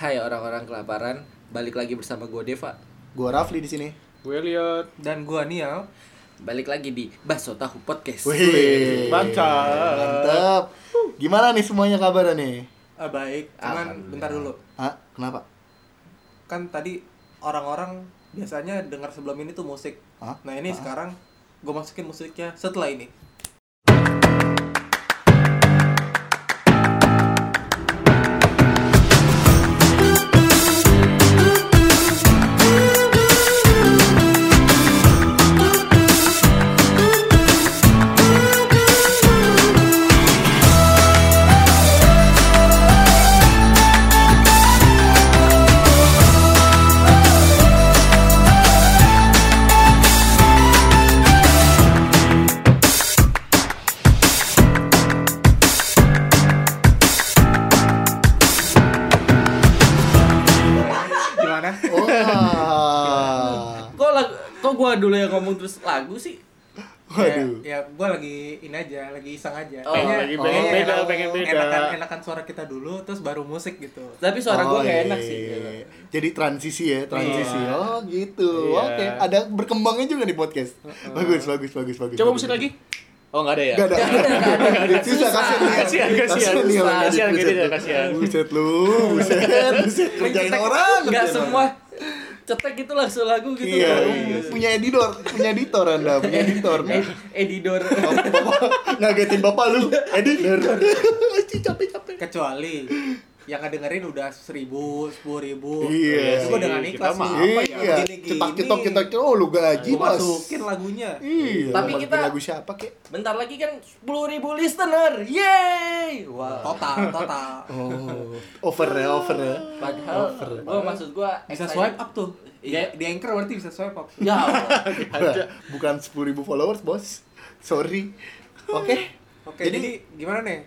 Hai orang-orang kelaparan, balik lagi bersama gue Deva. Gua Rafli di sini. Gue lihat Dan gua Nial Balik lagi di Baso Tahu Podcast. Wih, Mantap. Mantap. Gimana nih semuanya kabarnya nih? ah, baik, cuman bentar dulu. Hah? Kenapa? Kan tadi orang-orang biasanya dengar sebelum ini tuh musik. Hah? Nah, ini sekarang gua masukin musiknya setelah ini. Gua lagi ini aja, lagi iseng aja. Oh, lagi pengen kayaknya beda, pengen beda. Enakan, enakan suara kita dulu, terus baru musik gitu. Tapi suara gua Oh, gak iya. enak sih. Jadi transisi ya, transisi. Iya. Oh, gitu. Iya. Oke, ada berkembangnya juga nih podcast. Bagus, bagus, bagus, bagus. Coba musik lagi. Oh nggak ada ya? Gak ada. Susah, kasihan. Kasihan, kasihan. Kasihan, kasihan. Buset lu, buset, buset. Kerjain orang. Gak kerjain semua. Cetek itu langsung lagu gitu. Iya, Bang. punya editor, punya editor Anda, punya editor. Eh, editor. Ngagetin bapak lu, editor. Capek-capek. Kecuali yang ngedengerin udah seribu, sepuluh ribu. Iya. Itu gua dengan Kita ikhlas mah nih. apa ya? Iya, Gini-gini. cetak cetok cetak cetok, oh lu gaji bos. masukin lagunya. Iya, Tapi kita- lagu siapa kek? Bentar lagi kan 10.000 ribu listener. Yeay. Wow. Total, total. Oh, over ya, over ya. Padahal gua maksud gua Bisa swipe up tuh. Iya. Di, anchor berarti bisa swipe up. Ya. Bukan 10.000 followers, bos. Sorry. Oke. Oke, jadi, gimana nih?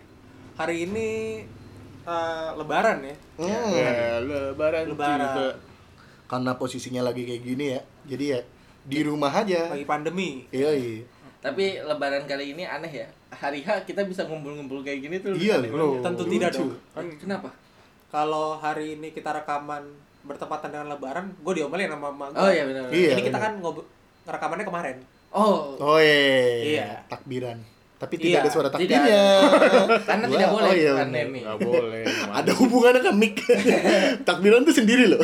Hari ini eh, lebaran ya. Hmm. Ya, lebaran, Lebaran. tiba. Karena posisinya lagi kayak gini ya. Jadi ya di rumah aja. Lagi pandemi. Iya, iya. Tapi lebaran kali ini aneh ya. Hari H kita bisa ngumpul-ngumpul kayak gini tuh. Iya, loh. Tentu tidak dong. Kan Kenapa? Kalau hari ini kita rekaman bertepatan dengan lebaran, gue diomelin sama mama Oh iya benar. Iya. Ini kita kan ngob rekamannya kemarin. Oh, Oh iya. Iya. Takbiran. Tapi Iya, tidak ada suara tidak takbirnya. karena Wah, tidak boleh oh iya, pandemi. nggak boleh. Ada hubungannya kan mic. Takbiran tuh sendiri loh.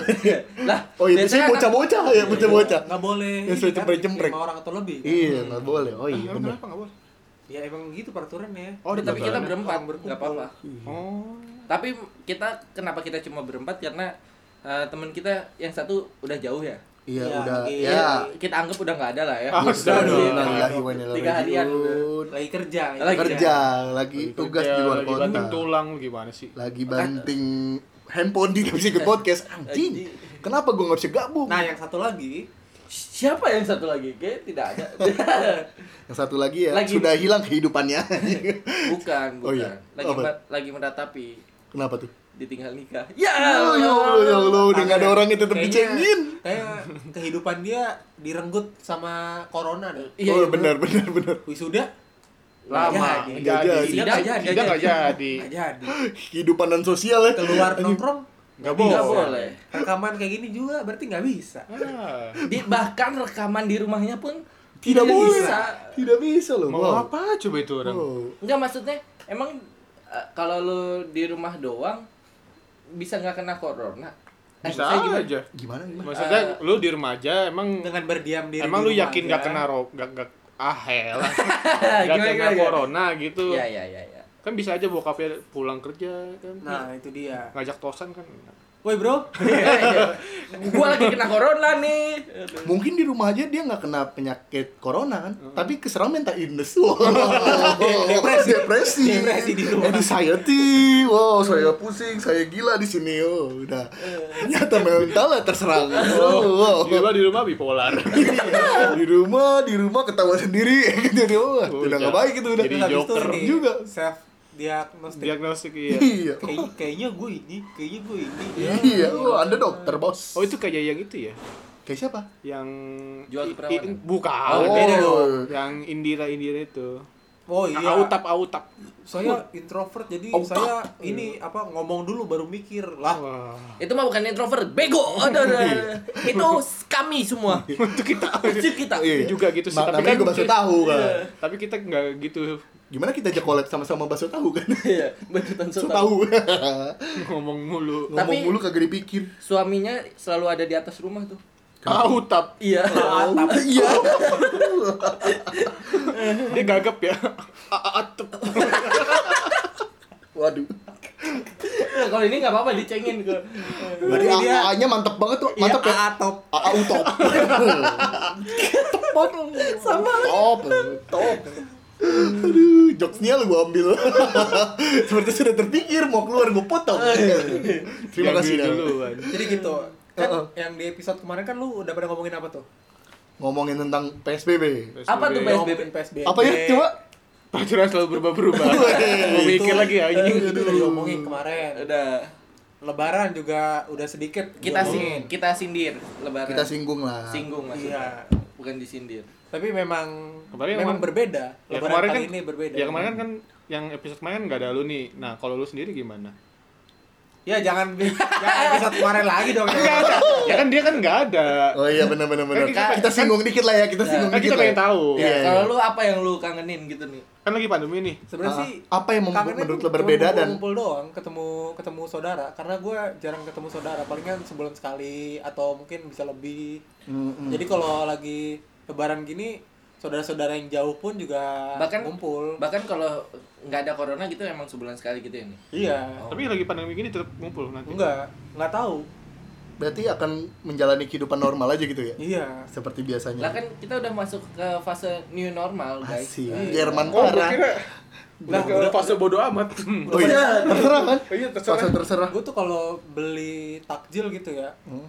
Lah, Oh iya, biasanya kan- bocah-bocah ya, bocah-bocah. Nggak boleh. Suka kan, cempreng-cempreng. lima orang atau lebih. kan? Iya, nggak boleh. Oh iya, benar. kenapa nggak boleh? Ya emang gitu peraturannya. Oh, tapi kita berempat, nggak apa-apa. Oh. Tapi kita kenapa kita cuma berempat karena eh, teman kita yang satu udah jauh ya. Iya, Iya, udah. iya. Ya. Kita anggap udah nggak ada lah ya. Ah, Udah, dong. Tiga harian. Lagi kerja. Lagi Kerja, lagi Lagi tugas kerja, di luar lagi banting kota. tulang gimana sih? Lagi banting handphone di bisa ikut podcast. Anjing. Kenapa gua nggak bisa gabung? Nah, yang satu lagi Siapa yang satu lagi? Kayak tidak ada. Yang satu lagi ya, Lagi- sudah hilang kehidupannya. bukan, bukan. Oh, iya. Lagi ma- lagi meratapi Kenapa tuh? Ditinggal nikah. Ya. Oh, ya Allah, ya Allah, udah nggak ada orang yang tetap Kayaknya- dicengin. kayak kehidupan dia direnggut sama oh deh. Iya, oh, iya, benar, benar, benar. Wisuda Lama. jadi. Nggak jadi. Tidak Nggak jadi. Tidak nggak jadi. nggak jadi. Kehidupan dan sosial ya. Keluar nongkrong Nggak Nggak boleh. boleh. rekaman kayak gini juga berarti nggak bisa. Ah. Di, bahkan rekaman di rumahnya pun Tidak boleh. bisa. Tidak bisa loh. Mau Wow. apa coba itu orang? Oh. Enggak maksudnya emang eh, kalau lu di rumah doang bisa nggak kena corona? Eh, Bisa maksudnya gimana? aja. Gimana gimana? Maksudnya Eh, lu di rumah aja emang Dengan berdiam diri. emang di lu yakin aja. nggak kena ro nggak nggak ah helah nggak Gimana, kena gimana, gimana? corona gitu Iya iya iya iya. kan bisa aja bokapnya pulang kerja kan Nah, itu dia. ngajak tosan kan Woi, Bro. gua lagi kena corona nih. Mungkin di rumah aja dia nggak kena penyakit corona kan, tapi keserang mental illness. Wow. depresi, depresi, Depresi di rumah. Anxiety, wow, saya pusing, saya gila di sini. Oh, udah. Ternyata mentalnya terserang. Oh, wow. di rumah di rumah bipolar di rumah, di rumah ketawa sendiri. Jadi, oh, Oh, udah nggak baik itu udah. Jadi Habis itu joker juga. Self diagnostik. diagnostik iya Iya. Kayak, kayaknya gue ini, kayaknya gue ini. Iya, oh, Anda dokter, Bos. oh itu kayak yang itu ya Kayak siapa? yang Jual bukan Oh, beda dong. yang Indira Indira itu Oh iya. Autap autap. Saya introvert jadi Oh, saya ini apa ngomong dulu baru mikir lah. Wah. Itu mah bukan introvert, bego. Aduh, aduh, aduh. Itu kami semua. Untuk kita Itu kita. Iya. juga gitu sih. Ma- Tapi namanya kan gue bakso tahu kan. Tapi kita nggak gitu Gimana kita aja collab sama-sama bakso tahu kan? Iya, betutan Bakso so tahu. ngomong mulu. Ngomong Tapi- mulu kagak dipikir. Suaminya selalu ada di atas rumah tuh. Autap. Iya. Iya. Dia gagap ya. Atap. Waduh. Nah, Kalau ini nggak apa-apa dicengin ke. Berarti dia- AA-nya mantep banget tuh. Mantep Iya, ya. atop. AA utop. Sama. Top. Top. Aduh, jokesnya lu gua ambil. Seperti sudah terpikir mau keluar gua potong. Terima Yang kasih dulu. Jadi gitu. Kan Heeh. yang di episode kemarin kan lu udah pada ngomongin apa tuh? Ngomongin tentang PSBB. Apa tuh, PSBB. PSBB? PSBB. Apa ya? Coba. Pacaran selalu berubah-berubah. Mau mikir lagi ya Itu anjing. udah diomongin kemarin. Udah. Lebaran juga udah sedikit Kita sing, kita sindir lebaran. Kita singgung lah. singgung maksudnya. Iya. Bukan disindir. Tapi memang Kemarin memang emang- berbeda. Ya Lebaran kemarin kali kan ini berbeda. Ya kemarin kan yang episode kemarin nggak ada lu nih. Nah, kalau lu sendiri gimana? Ya jangan jangan episode kemarin lagi dong. ya kan dia kan nggak ada. Oh iya benar benar benar. Kan kita- Kita singgung dikit lah ya, kita singgung Kan dikit kita lah. pengen tahu. Iya, Ya, kalau lu apa yang lu kangenin gitu nih? Kan lagi pandemi nih. Sebenarnya Ah, sih apa yang menurut lo berbeda cuma dan ngumpul doang ketemu ketemu saudara karena gue jarang ketemu saudara palingan sebulan sekali atau mungkin bisa lebih Mm-mm. jadi kalau lagi lebaran gini saudara-saudara yang jauh pun juga Bahkan- ngumpul Bahkan kalau nggak ada corona gitu emang sebulan sekali gitu ya nih. iya Tapi lagi pandemi gini tetap ngumpul nanti. enggak nggak tahu berarti akan menjalani kehidupan normal aja gitu ya? iya Seperti Lah biasanya. kan kita udah masuk ke fase new normal, guys. Asik. Iya. Jerman Oh, parah. kira Lah, udah udah- fase bodo amat. Oh iya, terserah kan? Oh iya, terserah. Fase terserah. gue tuh kalau beli takjil gitu ya Hmm.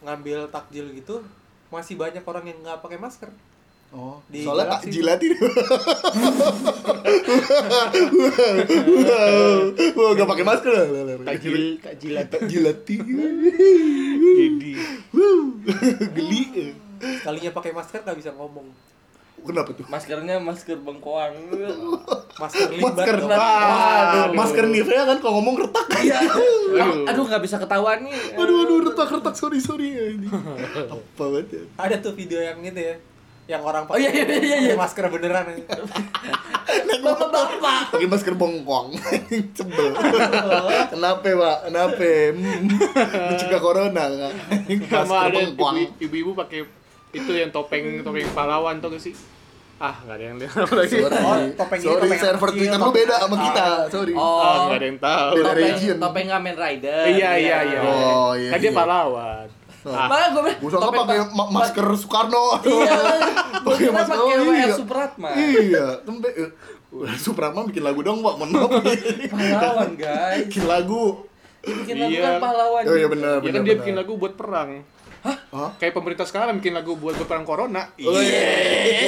ngambil takjil gitu masih banyak orang yang nggak pakai masker Oh, Di soalnya tak Galaxy. jilat ini. Wah, gak pakai masker lah. Takjil, takjilat. tak jilat. Jadi Geli. sekalinya pakai masker nggak bisa ngomong Kenapa tuh? Maskernya masker bengkoang. masker limbat Masker. dong. Wah, masker Nivea kan kalau ngomong retak. Iya. Aduh. Aduh nggak bisa ketahuan nih. Aduh, aduh, retak, retak. Sorry, sorry. Ini. Apa banget ya? ada tuh video yang itu ya yang orang Oh, iya, iya, iya, iya. pakai masker beneran Bapak-bapak. Pakai masker bongkong. Sebel. Kenapa, Pak? Kenapa? Hmm. Mencegah corona. Masker ibu- ibu-ibu pakai itu yang topeng topeng pahlawan tuh gak sih? Ah, nggak ada yang lihat lagi. Sorry, Oh, topeng ini, sorry topeng server kecil, Twitter lu beda sama kita. Sorry. Ah, Oh, nggak ada yang tahu. Beda topeng, region. topeng Kamen Rider. Iya, iya, iya. Oh, iya, Kan dia iya. pahlawan. Ah, Makanya gue bilang, Gua sangka pakai ma- masker Soekarno. Iya. Gue Pakai kira masker pakai oh, WR iya. Supratma. Iya, tempe. eh, Supratma bikin lagu dong, Pak. Mohon maaf. Pahlawan, guys. bikin lagu. Bikin lagu Iya. kan pahlawan. Oh iya juga. benar, ya benar. kan dia benar. bikin lagu buat perang. Hah? Kayak pemerintah sekarang bikin lagu buat berperang corona. Oh, iya.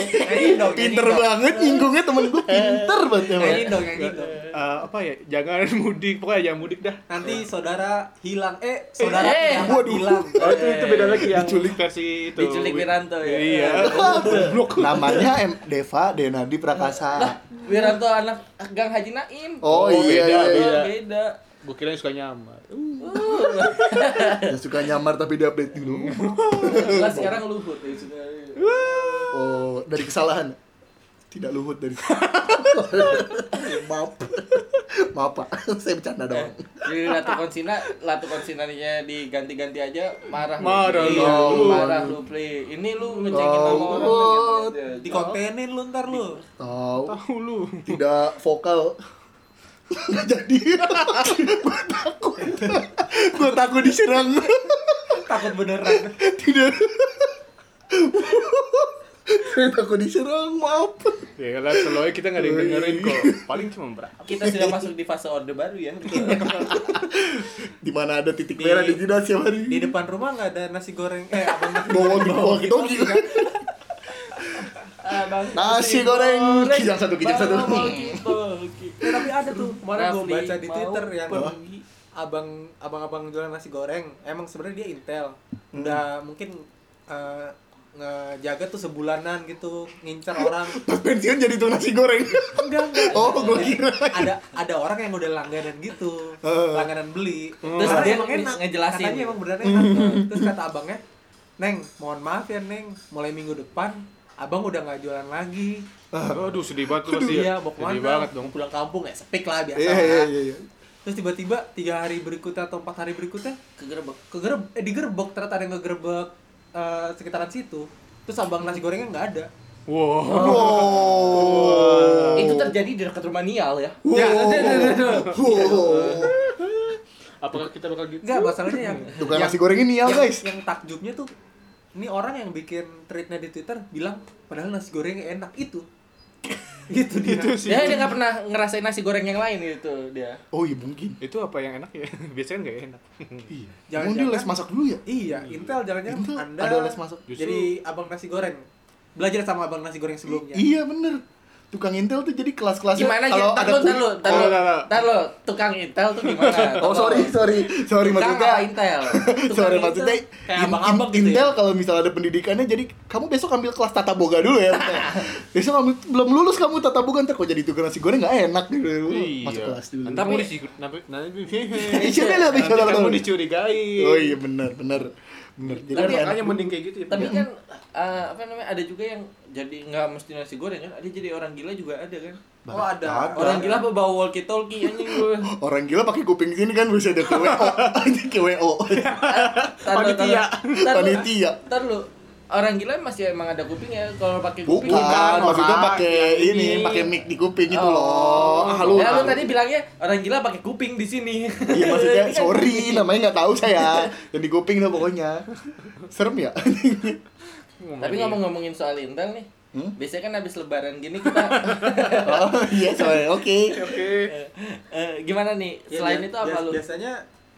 Nyanyiin dong, Pinter banget nyinggungnya temen gue pinter banget emang. nyanyiin dong nyanyiin dong Eh, apa ya? Jangan mudik, pokoknya jangan mudik dah. nanti saudara hilang eh saudara Eh, kiamat waduh. hilang Oh, itu itu beda lagi yang Diculik. versi itu. Diculik Wiranto ya. Iya. Goblok. Namanya M Deva Denadi Prakasa. Wiranto anak Gang Haji Naim. Oh, Oh, iya, beda, iya, Oh, iya. beda. Gue kira yang suka nyamar. Yang suka nyamar tapi di update dulu. Lah sekarang luhut ya sudah. Oh, dari kesalahan. Tidak luhut dari. Maaf. Maaf, Pak. Saya bercanda Eh, doang. Jadi Latu Konsina, Latu Konsinanya diganti-ganti aja marah. lu. Marah lu. Marah lu play. Ini lu ngecengin nama orang. Oh. gitu aja. di kontenin lu ntar lu Tahu. Tahu lu. Tidak vokal. Nggak jadi. Gue takut. Gue takut diserang. takut beneran Tidak. Saya takut diserang, maaf. Ya lah, selalu kita nggak ada yang dengerin kok. Paling cuma berapa? Kita sudah masuk di fase orde baru ya. Di mana ada titik Di- merah di jidat siapa hari? di depan rumah nggak ada nasi goreng eh abang nasi Bawa di bawah kita Abang Nasi goreng. Kijang satu, kijang satu. Bawa walkie-talkie. Eh, tapi ada tuh kemarin gue baca di twitter yang pergi. abang abang abang jualan nasi goreng emang sebenarnya dia intel udah mungkin eh, ngejaga tuh sebulanan gitu ngincar orang Pas pensiun jadi tukang nasi goreng. enggak enggak Oh, gua Jadi, kira. ada ada orang yang udah langganan gitu langganan beli Terus Karena dia emang enak ngejelasin. katanya emang beneran enak terus kata abangnya neng mohon maaf ya neng mulai minggu depan abang udah nggak jualan lagi Aduh, sedih banget tuh pasti. iya mau Sedih ke mana banget dong. pulang kampung ya sepik lah biasa Iya iya iya. iya. terus tiba-tiba tiga hari berikutnya atau empat hari berikutnya kegerebek kegereb eh digerebek ternyata ada yang ngegerebek eh, sekitaran situ terus abang nasi gorengnya nggak ada Wow. Wow. itu terjadi di dekat rumah Nial ya Wow. Ya, ada, ada, ada, ada. Wow. Apakah kita bakal gitu? Enggak, masalahnya yang Tukang nasi goreng ini ya yang, guys. Yang takjubnya tuh ini orang yang bikin tweetnya di Twitter bilang padahal nasi gorengnya enak itu. gitu dia. Itu sih. dia dia nggak pernah ngerasain nasi goreng yang lain gitu dia Oh iya mungkin. Itu apa yang enak ya? Biasanya nggak enak. Iya. Jangan- Emang dia les masak dulu ya? Iya, Intel jangan-jangan Intel Anda ada les masak. jadi abang nasi goreng. Belajar sama abang nasi goreng sebelumnya. Iya bener. Tukang Intel tuh jadi kelas-kelasnya gimana kalau ada tar lu tar Oh, enggak. tar lu tukang intel tuh gimana? Oh sorry sorry. Sorry tukang maksudnya apa intel? Tukang sorry Intel. maksudnya kayak in- in- gitu Intel ya? kalau misalnya ada pendidikannya jadi kamu besok ambil kelas tata boga dulu ya besok kamu belum lulus kamu tata boga ntar kok jadi tukang nasi goreng nggak enak gitu. Masuk kelas dulu. Ntar mau Tapi- dicuri, nanti kamu dicurigai. oh iya benar benar jadi Tapi enak. makanya mending kayak gitu ya. tapi kan eh, apa namanya ada juga yang jadi nggak mesti nasi goreng kan ada jadi orang gila juga ada kan Oh, ada. orang gila apa bawa walkie talkie anjing gue orang gila pakai kuping sini kan bisa ada ke WO anjing ke WO Panitia. Panitia. Ntar lu orang gila masih emang ada kuping ya kalau pakai kuping. Bukan Bukan, maksudnya pakai ini. pakai mic di kuping gitu Oh. loh ah lu ya lu tahu. tadi bilangnya orang gila pakai kuping di sini. Iya maksudnya kan sorry namanya nggak tahu saya. Yang di kuping lah pokoknya. Serem ya? Tapi ngomong-ngomongin soal Intel nih Hmm? biasanya kan habis lebaran gini kita oh iya oke. Oke. eh, gimana nih? Ya, selain bias- itu apa bias- lu? Biasanya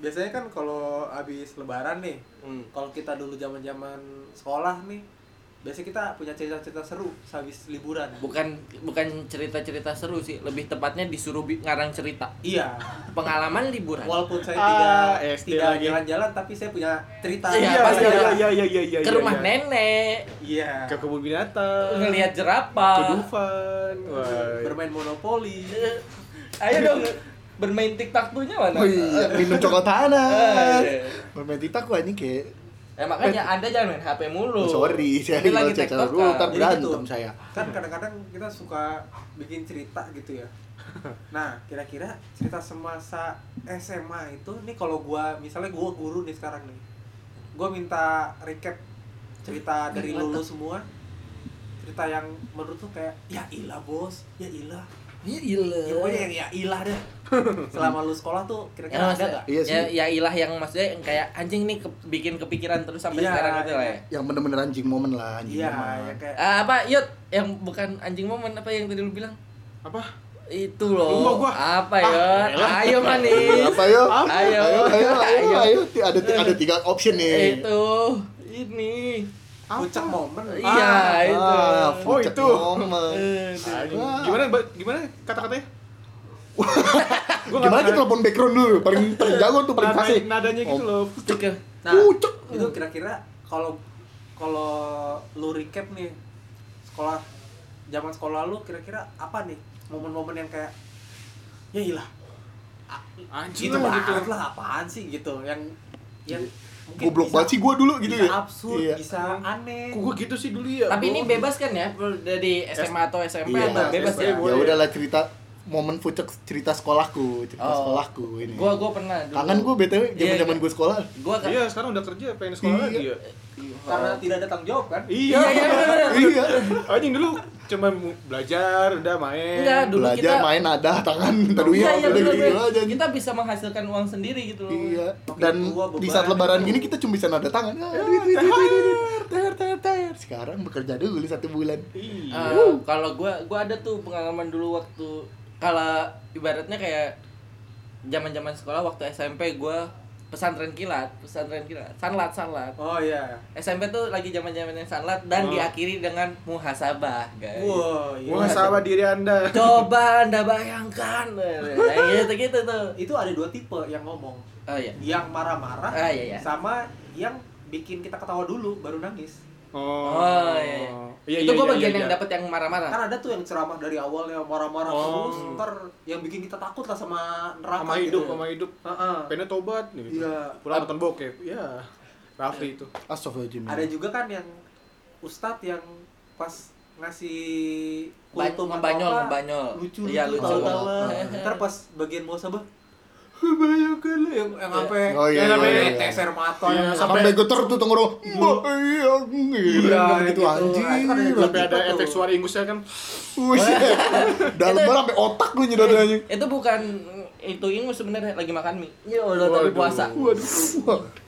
biasanya kan kalau habis lebaran nih, Hmm. kalau kita dulu zaman-zaman sekolah nih, biasanya kita punya cerita-cerita seru sehabis liburan. bukan bukan cerita-cerita seru sih lebih tepatnya disuruh ngarang cerita Iya. pengalaman liburan Walaupun saya Ah, tidak SD tidak lagi. jalan-jalan tapi saya punya cerita. Iya, Iya, pasti iya, ada. iya, iya, iya, iya. ke rumah iya. nenek Iya. Ke kebun binatang. ngelihat Ke jerapah Dufan. Wah. Bermain monopoli. Eh, ayo dong bermain tiktok tuhnya mana oh iya minum coklat Ah, panas iya. bermain titak gua ini kayak Eh makanya anda jangan main HP mulu. oh, sorry saya Ini lagi TikTok dulu kan. berantem gitu. saya Kan kadang-kadang kita suka bikin cerita gitu ya. Nah, kira-kira cerita semasa SMA itu nih kalau gua misalnya gua guru nih sekarang nih. Gua minta recap cerita dari lulus semua. Cerita yang menurut tuh kayak ya ilah bos, ya ilah. Ya ilah. Ya yang ya ilah deh. Selama lu sekolah tuh Ya, kira-kira ada maksudnya, gak? Iya sih. ya, ya ilah yang maksudnya yang kayak anjing nih ke- bikin kepikiran terus sampai Iya, sekarang gitu lah ya. yang bener-bener anjing momen lah anjing Iya, momen. yang kayak Ah, apa yud yang bukan anjing momen apa yang tadi lu bilang? Apa? Itu loh. Lupa gua. Apa yud? Ayo manis. apa yo Ayo. ayo ayo ayo ayo ada ada tiga option nih Itu ini. puncak momen. Iya, itu. Ah, Oh, itu. momen. Eh. Gimana? Gimana kata-katanya? Gua Gimana kita telepon background dulu paling paling jago tuh paling Nada- fasih nadanya gitu loh. Cek ya. Nah, Pucuk. itu kira-kira kalau kalau lu recap nih sekolah zaman sekolah lu kira-kira apa nih momen-momen yang kayak ya ilah Anjing gitu lah, banget gitu. lah apaan sih gitu yang yang mungkin Goblok banget sih gua dulu gitu bisa ya. absurd Iya. bisa aneh gua gitu sih dulu ya? Tapi ini Gua- bebas kan ya dari SMA atau SMP Iya, atau bebas ya? Ya udahlah cerita momen pucuk cerita sekolahku, cerita Oh. sekolahku ini. Gua gua pernah dulu. Kangen gua BTW Iya, zaman-zaman iya. gua sekolah. Gua kan Iya, sekarang udah kerja pengen sekolah Iya. lagi ya. karena tidak ada tanggung jawab kan Iya, Iya, iya. Iya. Anjing dulu cuma belajar, udah main. Enggak, dulu Belajar kita main ada tangan minta duit Iya, iya, gitu aja. Kita bisa menghasilkan uang sendiri gitu loh. Iya. Dan itu gua di saat lebaran gitu. gini kita cuma bisa nada tangan. Duit, duit, duit, duit, duit. Ter, ter, ter. Sekarang bekerja dulu satu bulan. Iya. Eh, kalau gua gua ada tuh pengalaman dulu waktu kalau ibaratnya kayak zaman-zaman sekolah waktu SMP gua pesantren kilat, pesantren kilat, sanlat sanlat. oh iya SMP tuh lagi zaman-zamannya sanlat dan Oh. diakhiri dengan muhasabah, guys. wow iya Muhasabah diri Anda. Coba Anda bayangkan. Kayak gitu-gitu tuh. itu ada dua tipe yang ngomong Oh iya. yang marah-marah Ah, iya, iya. sama yang bikin kita ketawa dulu baru nangis Oh. Oh, iya. Iya, itu iya, gue iya, bagian iya, yang iya. dapat yang marah-marah. kan ada tuh yang ceramah dari awalnya marah-marah Oh. terus ntar yang bikin kita takut lah sama neraka sama gitu. hidup, sama hidup. Heeh. Pengen tobat gitu. Iya. Pulang nonton bokep. Iya. Rafli itu. Astagfirullahaladzim. ada juga kan yang ustadz yang pas ngasih kultum ngebanyol, apa, ngebanyol. lucu Iya, lucu Heeh. ntar pas bagian muasabah bayangkan lah yang yang sampai Oh, iya, yang sampai iya, iya. teser mata Iya, yang Sampai getar tuh tenggorok. Bayang. Iya, gitu gitu. anjing. Nah, itu kan ada Sampai ada Gitu efek suara ingusnya kan. Buset. Dalam banget sampai otak lu nyedotnya. Itu bukan itu ingus sebenarnya lagi makan mie. Ya udah tapi puasa. Waduh.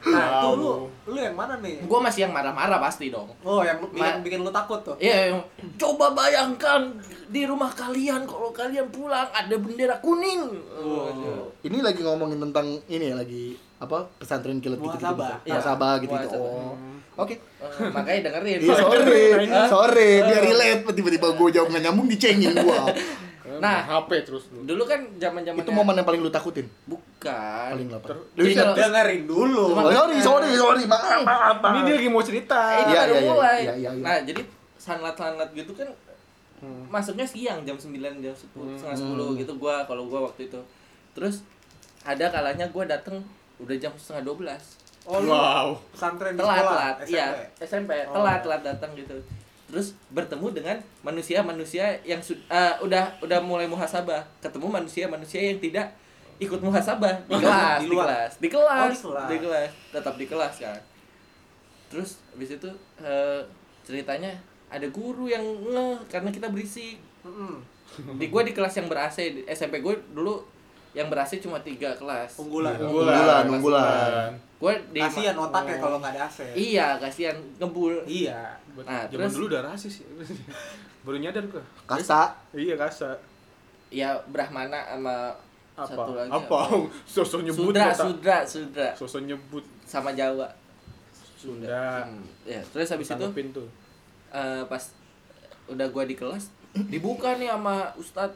Nah Wow. tuh lu lu yang mana nih Gue masih yang marah-marah pasti dong. oh yang lu- Ma- bikin lu takut tuh Iya, yang, coba bayangkan di rumah kalian kalau kalian pulang ada bendera kuning. Oh. Ini lagi ngomongin tentang ini ya lagi apa pesantren kilat gitu gitu. Muhasabah gitu gitu. Oh. Oke. Eh, makanya dengerin. Iya, sorry. Sorry, biar relate tiba-tiba gue jawab nggak nyambung dicengin gua. Nah. HP terus lu. Dulu kan zaman-zaman Itu momen yang paling lu takutin. bukan. Paling apa? Ter- Jadi kalau- dengerin dulu Oh, sorry, sorry, sorry. Maaf, maaf, maaf. Ini dia lagi mau cerita. Ini Iya, baru iya, iya, mulai. iya, iya, iya. Nah, jadi sanlat-sanlat gitu kan Hmm. masuknya siang jam 9 jam 10 Hmm. setengah 10 gitu gua kalau gua waktu itu. Terus ada kalanya gua dateng udah jam setengah 12 oh lu Wow. pesantren telat telat SMP? iya SMP Oh. telat telat datang gitu terus bertemu dengan manusia manusia yang eh, udah udah mulai muhasabah. Ketemu manusia manusia yang tidak ikut muhasabah. Di kelas Di di, kelas di kelas. Oh, di kelas. di kelas. Tetap di kelas kan. Terus habis itu eh, ceritanya ada guru yang ngeh karena kita berisik. Mm-mm. di gue di kelas yang ber AC SMP gue dulu yang ber AC cuma tiga kelas unggulan Unggulan, unggulan. gue di kasihan otaknya kalau nggak ada AC iya kasihan ngebul iya Nah, Zaman terus- dulu udah rasis. Baru nyadar gua. Kasta. Iya kasa. ya Brahmana sama Apa? satu lagi apa? Sosok nyebut Sudra, kata. Sudra, Sudra Sosok nyebut sama Jawa. Sunda. Hmm, Ya, terus habis itu tuh. eh, pas udah gua di kelas dibuka nih sama Ustad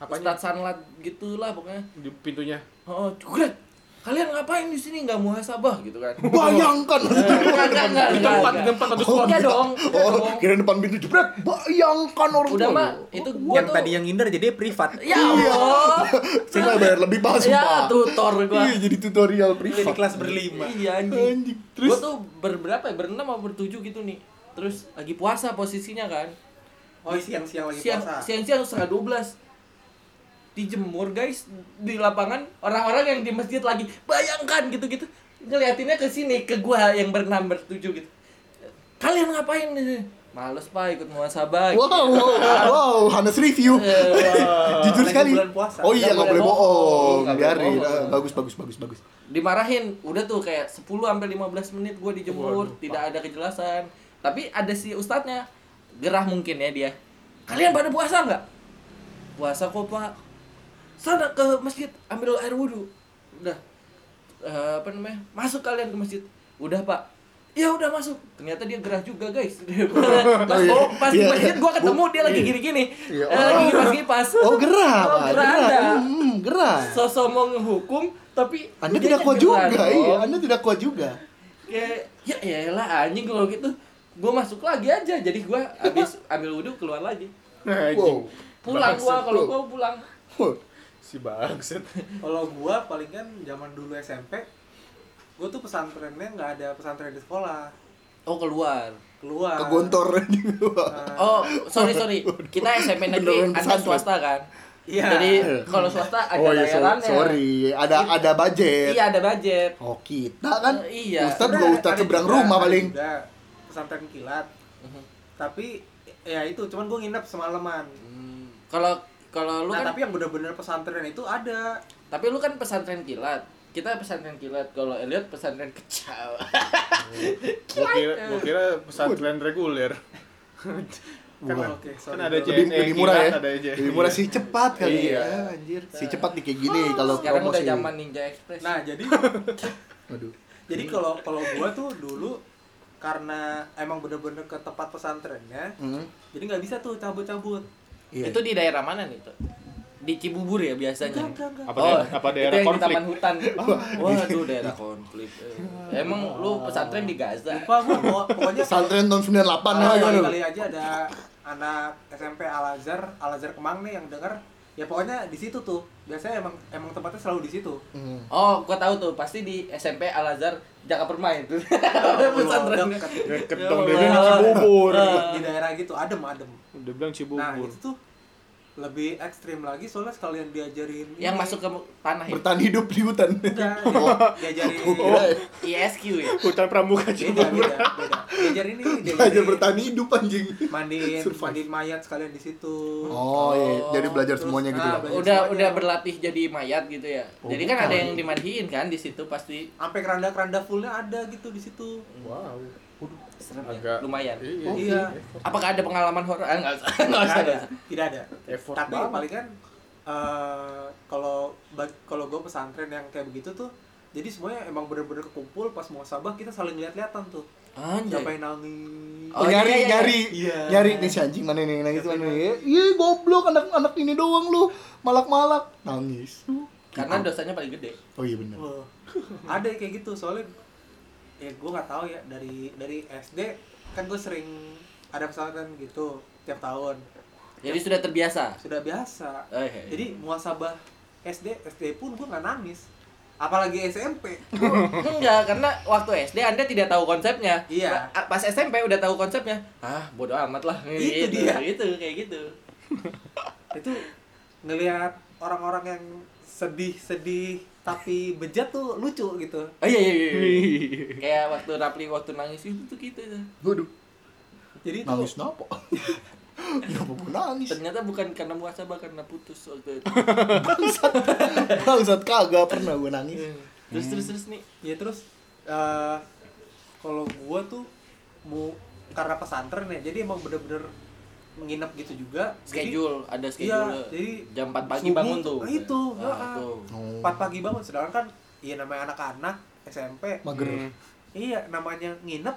Apanya? Ustad Sanlat gitulah pokoknya. Di pintunya. Oh, cukret. Kalian ngapain di sini nggak muhasabah gitu kan? Bayangkan. Eh, Enggak, enggak, enggak, Di tempat, di tempat ada Oh, enggak dong. Oh, dong. kira depan pintu jebret. Bayangkan orang Udah tua mah itu gua yang tuh tadi yang ngindar jadi privat Ya Allah. Saya bayar lebih pas, Ya, tutor gua. Iya, jadi tutorial jadi privat. kelas berlima Iya anjing. Terus Gua tuh berberapa ya? Berenam atau bertujuh gitu nih. Terus lagi puasa posisinya kan. oh siang-siang lagi puasa siang siang setengah dua belas dijemur guys di lapangan orang-orang yang di masjid lagi bayangkan gitu-gitu ngeliatinnya ke sini ke gua yang berenam bertujuh gitu kalian ngapain nih males pak ikut muasabah Wow, wow, wow, Hanes review. Eh, Jujur sekali. bulan puasa. Oh iya, Nggak boleh bohong. Biarin. bohong. Ah, Bagus, bagus, bagus, bagus. dimarahin udah tuh kayak 10 sampai 15 menit gua dijemur Waduh, tidak ada kejelasan tapi ada si ustadznya gerah mungkin ya dia kalian pada puasa nggak puasa kok pak sana ke masjid ambil air wudhu. Udah. Eh, apa namanya? Masuk kalian ke masjid. Udah pak. Ya udah masuk. Ternyata dia gerah juga guys. Pas, iya. pas di Iya, masjid gua ketemu dia lagi iya. gini-gini. Iya. Eh, lagi kipas-kipas Oh, gerah, oh, Pak. gerah anda. Hmm, gerah. sosok mau ngehukum tapi Anda tidak kuat gerah juga, dong. iya. Anda tidak kuat juga. kayak ya lah anjing kalau gitu. Gue masuk lagi aja. Jadi gue habis ambil wudhu keluar lagi. Anjing. pulang gue Bangsat kalau gue pulang. Wah, si bangsat. kalau gua paling kan zaman dulu SMP gua tuh pesantrennya nggak ada pesantren di sekolah oh keluar keluar Ke gontor juga. Nah, oh sorry sorry kita SMP negeri anda swasta kan iya jadi kalau swasta ada Oh iya, so- bayarannya sorry. Ada ada budget. iya ada budget Oh, kita kan Eh, iya. Ustadz Sebenarnya juga ustadz ada seberang juga- rumah ada paling. juga pesantren kilat Mhm. tapi ya itu cuman gua nginep semalaman Hmm, kalau kalau lu nah kan tapi yang bener-bener pesantren itu ada tapi lu kan pesantren kilat kita pesantren kilat kalau Elliot pesantren kecil Gua kira, gua kira pesantren reguler. kan, kan ada bro. Lebih, JNE, lebih murah ya. ada aja. Lebih murah si cepat kali Iya. ya, anjir. Si cepat nih kayak gini kalau sekarang udah zaman ninja express nah jadi Aduh. jadi kalau kalau gua tuh dulu karena emang bener-bener ke tempat pesantrennya Hmm. jadi nggak bisa tuh cabut-cabut Iya. itu di daerah mana nih tuh Di Cibubur ya biasanya. Enggak, enggak, enggak. Apa oh, daerah- apa daerah itu yang konflik? di taman hutan. Waduh, daerah konflik. Eh, Emang lu pesantren di Gaza? Lupa gua pokok- pokoknya Pesantren tahun 98 lah kali, kali aja ada anak SMP Al Azhar, Al Azhar Kemang nih yang denger ya pokoknya di situ tuh biasanya emang emang tempatnya selalu di situ Hmm. Oh, gua tahu tuh, pasti di SMP Al Azhar Jaka Permain tuh. pesantren. Deket. Ya dong, dia Allah. bilang Cibubur. di daerah gitu adem adem Udah bilang nah Cibubur. itu tuh lebih ekstrim lagi soalnya sekalian diajarin Yang ini. masuk ke tanah ya. Bertahan hidup di hutan. enggak diajarin Kira ya, ISQ ya. Hutan Pramuka beda beda beda diajarin ini belajar diajarin bertahan hidup anjing. mandiin Survive. mandiin mayat sekalian di situ Oh, iya, jadi belajar Terus, semuanya gitu ah, ya. belajar Udah semuanya. udah berlatih jadi mayat gitu ya. Oh, Jadi kan bukan. ada yang dimandiin kan di situ pasti. sampai keranda keranda fullnya ada gitu di situ Wow. Serem ya. Agak- Lumayan. Iya. iya Apakah ada pengalaman horor? Ah, enggak usah. Enggak Nggak usah. ada nggak tidak ada Effort tapi banget. paling kan eh, kalau kalau gue pesantren yang kayak begitu tuh jadi semuanya emang bener-bener kekumpul pas mau sabah kita saling lihat-lihatan tuh Anjay. siapa yang nangis Oh, Oh, nyari, iya, iya, nyari, iya. nyari nih si anjing mana nih nangis mana nih? Iya goblok anak-anak ini doang lu, malak-malak nangis. Karena dosanya paling gede. Oh iya benar. Ada kayak gitu soalnya ya gue nggak tahu ya dari dari SD kan gue sering ada pesantren gitu tiap tahun Jadi sudah terbiasa. sudah biasa Oh, iya, iya. jadi muasabah SD SD pun gue nggak nangis apalagi SMP Enggak, karena waktu SD Anda tidak tahu konsepnya. Iya. Pa- Pas SMP udah tahu konsepnya. Ah, bodoh amat lah. Itu Gitu, dia. Gitu, kayak gitu. itu ngelihat orang-orang yang sedih-sedih tapi bejat tuh lucu gitu Oh iya iya iya. iya. Kayak waktu Rapli waktu nangis itu tuh gitu. Waduh, jadi itu nangis kenapa? Kenapa gue nangis? Ternyata bukan karena muasabah karena putus waktu itu. Bangsat, bangsat kagak pernah gue nangis. Terus terus terus nih. ya terus eh kalau gua tuh mau karena pesantren ya jadi emang bener-bener nginep gitu juga Jadi- Schedule, ada iya schedule. jadi Jam 4 pagi subuh bangun tuh. nah itu Ah, heeh. tuh. Oh, 4 pagi bangun sedangkan kan iya namanya anak-anak SMP mager. Hmm. iya namanya nginep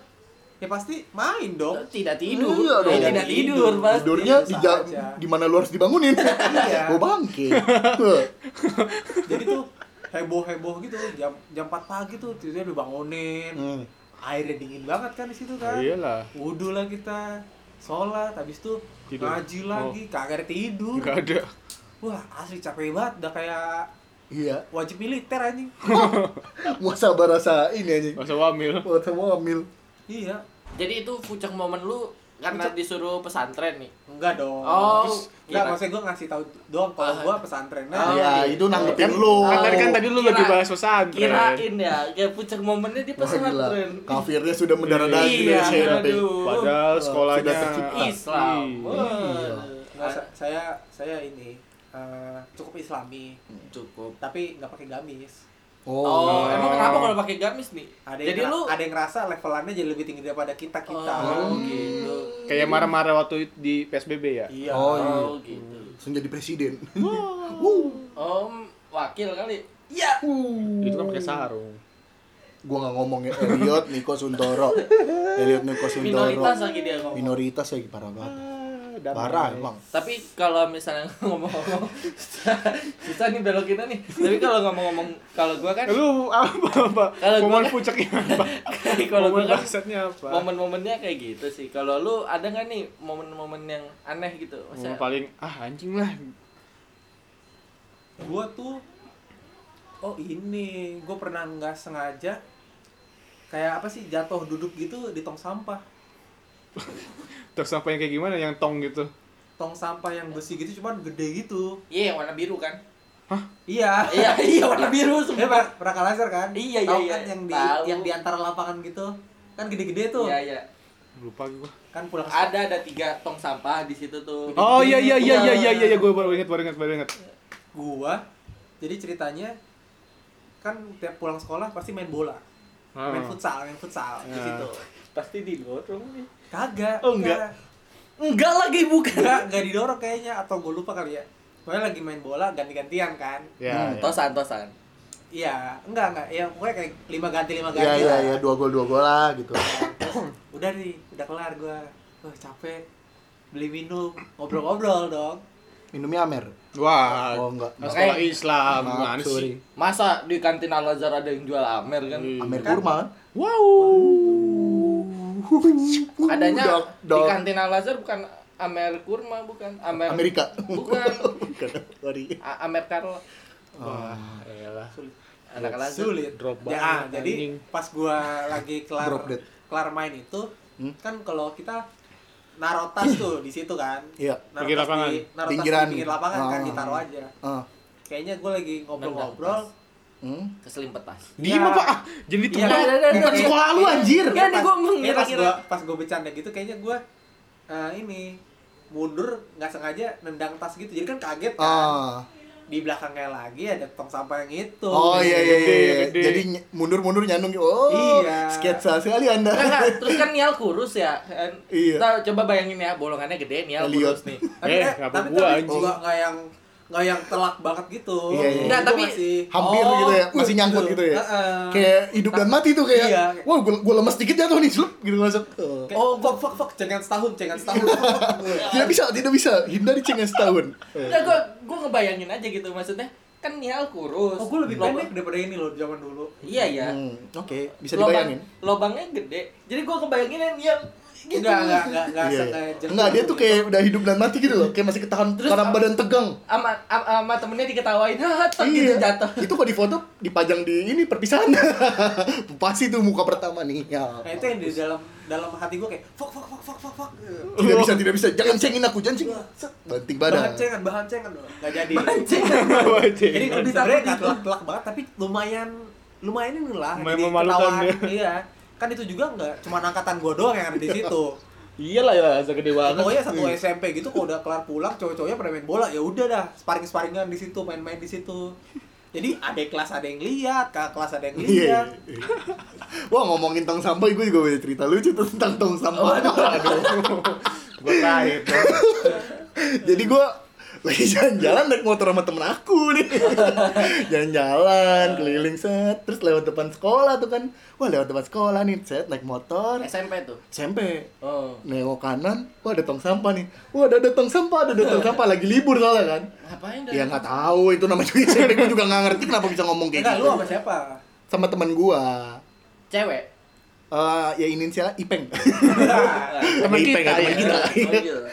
ya pasti main dong Tidak tidur. Iya dong. Eh, tidak tidur pasti. Tidurnya di Bisa ja- aja. di mana lu harus dibangunin? Iya. Bangke. jadi tuh heboh-heboh gitu jam jam 4 pagi tuh tiba-tiba dibangunin Hmm. airnya dingin banget kan di situ kan Iyalah. wudhu lah kita sholat habis itu Tidur. ngaji lagi kagak ada tidur Enggak ada. wah asli capek banget udah kayak Iya. wajib militer anjing Muasabah rasa ini anjing. Masa wamil. Muasabah wamil. iya Jadi itu puncak momen lu karena disuruh pesantren nih. enggak dong Oh, enggak kira- maksudnya gue ngasih tahu doang kalau Ah. gua pesantrennya Oh, ya, gitu. itu nanggepin Kan- lu. Kan tadi kan tadi lu Kira- lebih bahas pesantren. Kirain ya, kayak puncak momennya di pesantren. Kafirnya sudah mendarah daging Iya, dari SMP. aduh. Padahal sekolahnya sudah tercipta. Islam. Iya. Saya saya ini eh, cukup islami Cukup. tapi nggak pakai gamis Oh, Oh. emang kenapa kalau pakai gamis nih? ada yang Jadi lu ada yang ngerasa levelannya jadi lebih tinggi daripada kita kita Oh, gitu. Kayak marah-marah waktu itu di PSBB ya. iya Oh, iya. Oh, gitu. Langsung jadi presiden. Om wakil kali. Iya. Itu kan pakai sarung. Gua nggak ngomong ya Elliot Niko Suntoro. Elliot Niko Suntoro. Minoritas lagi dia ngomong. Minoritas lagi parah banget. Damai. Parah emang. Tapi kalau misalnya ngomong-ngomong susah nih belokinnya nih. Tapi kalau ngomong-ngomong kalau gua kan Lu apa apa? Kalau gua Momen kan- puncaknya apa? kalau gua Momen kan apa? momen-momennya kayak gitu sih. Kalau lu ada nggak nih momen-momen yang aneh gitu? Momen Masa paling ah anjing lah. gua tuh oh ini gue pernah nggak sengaja kayak apa sih jatuh duduk gitu di tong sampah Terus sampai yang kayak gimana yang tong gitu. tong sampah yang besi gitu cuman gede gitu Iya, yang warna biru kan? iya iya, iya warna biru semua. pernah, pernah kan? Iya, iya, Tahu iya. kan yang di Tahu. yang di antara lapangan gitu. Kan gede-gede tuh. Iya, iya. Lupa gua. Kan pulang Ada ada tiga tong sampah di situ tuh. Oh iya iya iya iya iya iya gue baru ingat baru ingat baru ingat. gua. Jadi ceritanya kan tiap pulang sekolah pasti main bola. Ah. Main futsal, main futsal di Ya. situ. Pasti didorong nih. Kagak. Oh, enggak. Enggak lagi bukan. Enggak, enggak didorong kayaknya atau gua lupa kali ya. Pokoknya lagi main bola ganti-gantian kan. Ya. Hmm, ya. tosan tosan. Iya, enggak enggak. Ya pokoknya kayak lima ganti lima Iya ganti. iya lah. iya dua gol dua gol lah gitu. Terus, udah nih, udah kelar gua. Wah, capek. Beli minum, ngobrol-ngobrol dong. minumnya Amer. Wah, Oh, enggak. sekolah Islam, Maaf, gimana sih? sorry. Masa di kantin Al Azhar ada yang jual Amer kan? Iya. Amer kurma kan? Wow. Adanya Dok, di dok. kantin Al Azhar bukan Amer kurma bukan Amer Amerika. Bukan. Bukan. Sorry. A- Amer Carlo. Wah, elah. Anak Al Azhar. sulit Drop ya, banget, jadi anjing. pas gua lagi kelar Drop dead. kelar main itu Hmm? kan kalau kita naruh tas tuh di situ kan Iya. naruh Pinggir lapangan. di naruh di pinggir lapangan kan Ah. ditaruh aja Ah. kayaknya gue lagi ngobrol-ngobrol Hmm. Keselimpet tas. Diem Iya. apa? Ah, Jadi Iya, tuh. ada, ada, Bukan ada. sekolah lu anjir. Kan nih gua Iya, pas gua pas gue bercanda gitu kayaknya gue eh, ini mundur nggak sengaja nendang tas gitu jadi kan kaget kan Ah. di belakangnya lagi ada tong sampah yang itu Oh iya iya iya. Iya. gede. Jadi mundur-mundur nyandung. Oh. Iya. Sketsa sekali Anda. Enggak. Terus kan Nial kurus ya. kan? Iya. Kita coba bayangin ya, bolongannya gede, Nial Lihat. kurus nih. tapi Eh, eh, ngapa tapi, gua, tapi anjing? juga nggak yang nggak yang telak banget gitu Iya, iya. Enggak, Itu tapi- masih Hampir Oh, gitu ya, masih nyangkut gitu. gitu ya. Heeh. Kayak hidup dan mati tuh kayak. Iya. Wah, gua, gua lemas dikit jatuh nih, slup gitu masuk. Oh. Oh fuck fuck fuck cengen setahun cengen setahun Tidak bisa, tidak bisa. Hindari cengen setahun. Enggak, gua gua ngebayangin aja gitu maksudnya. Kan Nial kurus. oh gue lebih pendek daripada ini loh zaman dulu Iya, iya. Hmm, Oke, bisa Lobang- dibayangin. Lobangnya gede. Jadi gua kebayanginnya Nial gitu. enggak enggak enggak enggak Iya. sengaja Enggak, dia tuh kayak udah hidup dan mati gitu loh. Kayak masih ketahan Terus karena badan tegang. Sama sama temennya diketawain, "Hah, tek," gitu Iya. jatuh. Itu kok di foto dipajang di ini perpisahan. Pasti tuh muka pertama nih. Ya. nah itu yang di dalam dalam hati gue kayak fuck fuck fuck fuck fuck fuck Tidak bisa, tidak bisa. Jangan cengin aku, jangan cengin. Banting badan. bahan cengan bahan cengan loh nggak jadi Wajib. jadi Lebih takut telak banget tapi lumayan lumayan ini lah Lumayan jadi memalukan ketawa. ya. iya kan itu juga nggak cuma angkatan gue doang yang ada di situ Iyalah ya, segede banget. pokoknya satu SMP gitu kalau udah kelar pulang cowok-cowoknya pada main bola ya udah dah sparring sparringan di situ main-main di situ jadi ada kelas ada yang lihat kakak kelas ada yang Iya. lihat iya. Wah ngomongin tong sampah, gue juga punya cerita lucu tentang tong sampah. Gue kait. dong. Jadi gue lagi jalan-jalan naik motor sama temen aku nih. Jalan-jalan, keliling set Terus lewat depan sekolah tuh kan. Wah lewat depan sekolah nih, set naik motor. SMP tuh. SMP Oh. Nengok kanan, wah ada tong sampah nih. Wah ada, ada tong sampah, ada, ada tong sampah Lagi libur soalnya kan. Ngapain? Ya nggak tahu itu namanya juga SMP Gue juga nggak ngerti kenapa bisa ngomong kayak enggak gitu. lu sama siapa? Sama teman gua. Cewek. Eh, ya inisialnya Ipeng. Teman Ipeng, kita, ya, teman kita.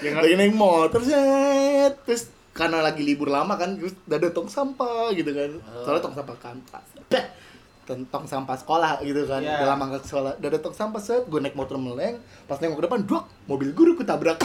Yang lagi naik motor set. Terus karena lagi libur lama kan terus udah ada tong sampah gitu kan soalnya tong sampah kantor tong sampah sekolah gitu kan udah lama nggak ke sekolah udah ada tong sampah set gue naik motor meleng pas nengok ke depan duk mobil guru ku tabrak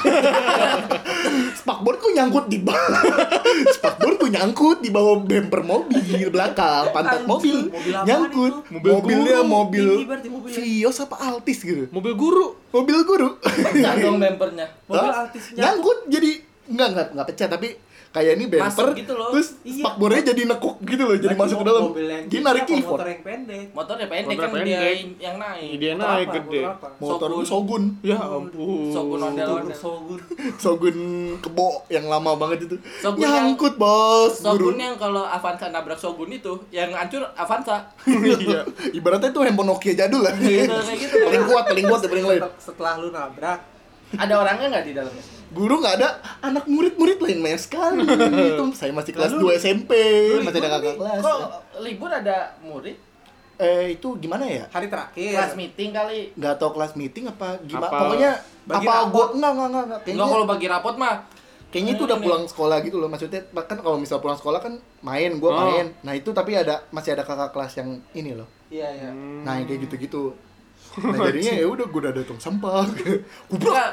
spakboard ku nyangkut di bawah spakboard ku nyangkut di bawah bumper mobil belakang pantat mobil Mobil nyangkut itu? Mobil mobilnya guru. mobil mobilnya. Vios apa Altis gitu Mobil guru. mobil guru Pecah dong bempernya. mobil Hah? artis nyangkut jadi enggak enggak enggak pecah tapi kayak ini bumper Masuk gitu loh. terus Iya. spakbornya jadi nekuk gitu loh jadi masuk ke dalam dia gede narik keyboard motor yang pendek Motornya pendek Motor kan dia pendek. yang naik. Dia Motor naik apa? gede. Motor apa? motor Shogun. Shogun Ya ampun. Shogun ondel ondel. Shogun Shogun kebo yang lama banget itu Shogun nyangkut bos Shogun guru yang kalau Avanza nabrak Shogun itu, yang hancur Avanza. Iya. ibaratnya itu handphone Nokia jadul lah Gitu, kayak gitu. paling kuat paling kuat ya, paling lain Setel- setelah lu nabrak Ada orangnya nggak di dalamnya? Guru nggak ada anak murid-murid lain banyak sekali. Itu saya masih kelas Lalu- 2 SMP lu masih ada kakak kelas. Kok libur ada murid? eh itu gimana ya? Hari terakhir. Kelas meeting kali. nggak tahu kelas meeting apa gimana. Apa pokoknya bagi apa rapot? gua enggak enggak enggak, enggak. Enggak kayaknya kalau bagi rapot mah. kayaknya itu udah pulang sekolah gitu loh. Maksudnya bahkan kalau misal pulang sekolah kan main gua Oh. main. Nah itu tapi ada masih ada kakak kelas yang ini loh. Iya iya. Nah kayak gitu-gitu. Nah jadinya ya udah gua udah datang sampah. Kubrak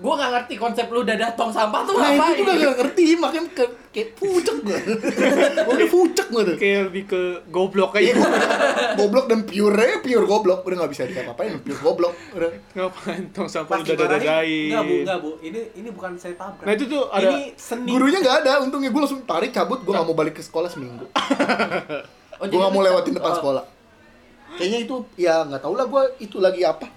Gua nggak ngerti konsep lu udah datang sampah tuh nah ngapain? itu udah gak ngerti makanya ke, kayak pucek gua. Gua udah pucek gua tuh. Kayak lebih ke goblok Iya, aja. goblok dan pure pure goblok. Udah nggak bisa dikapa-apain pure goblok. Udah. Ngapain tong sampah Pas udah dimarahin, dadain. enggak bu enggak bu. Ini ini bukan saya tabrak. Nah itu tuh ada ini seni. Gurunya nggak ada untungnya gua langsung tarik cabut. Gua nggak mau balik ke sekolah seminggu. Oh, gue gak mau lewatin depan oh, sekolah. Kayaknya itu ya nggak tau lah gue itu lagi apa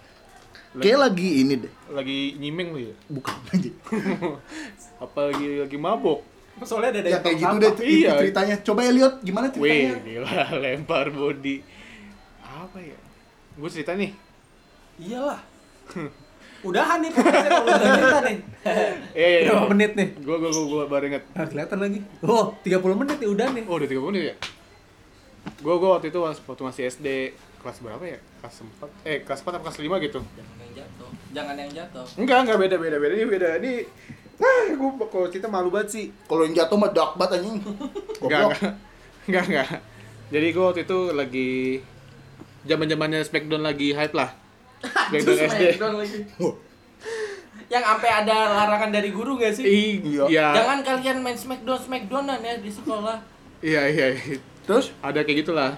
kayak lagi ini deh lagi nyimeng lu ya. bukan aja Apa lagi lagi mabok? soalnya ada ya yang kayak gitu deh Iya. ceritanya coba ya lihat gimana Wih, ceritanya gila lempar body. Apa ya? Gue cerita nih. iyalah Udahan nih podcastnya kalau udah cerita nih. Iya, iya. Berapa menit nih? Gua gua gua, gua baru inget. Ah, kelihatan lagi. Oh, 30 menit nih udah nih. Oh, udah 30 menit ya? Gua gua waktu itu waktu masih SD kelas berapa ya? Kelas 4. Eh, kelas 4 atau kelas 5 gitu. Jangan yang jatuh. Jangan yang jatuh. Enggak, enggak beda beda beda. Ini beda. Ini Wah, gua kalau kita malu banget sih. Kalau yang jatuh mah dark banget anjing. Enggak, enggak. Enggak, enggak. Jadi gua waktu itu lagi zaman-zamannya Smackdown lagi hype lah. Smackdown Terus SD. Smackdown lagi. Yang sampai ada larangan dari guru gak sih? Iya. Iya. Jangan kalian main Smackdown Smackdownan ya di sekolah. Iya, iya. iya. Terus Ada kayak gitulah.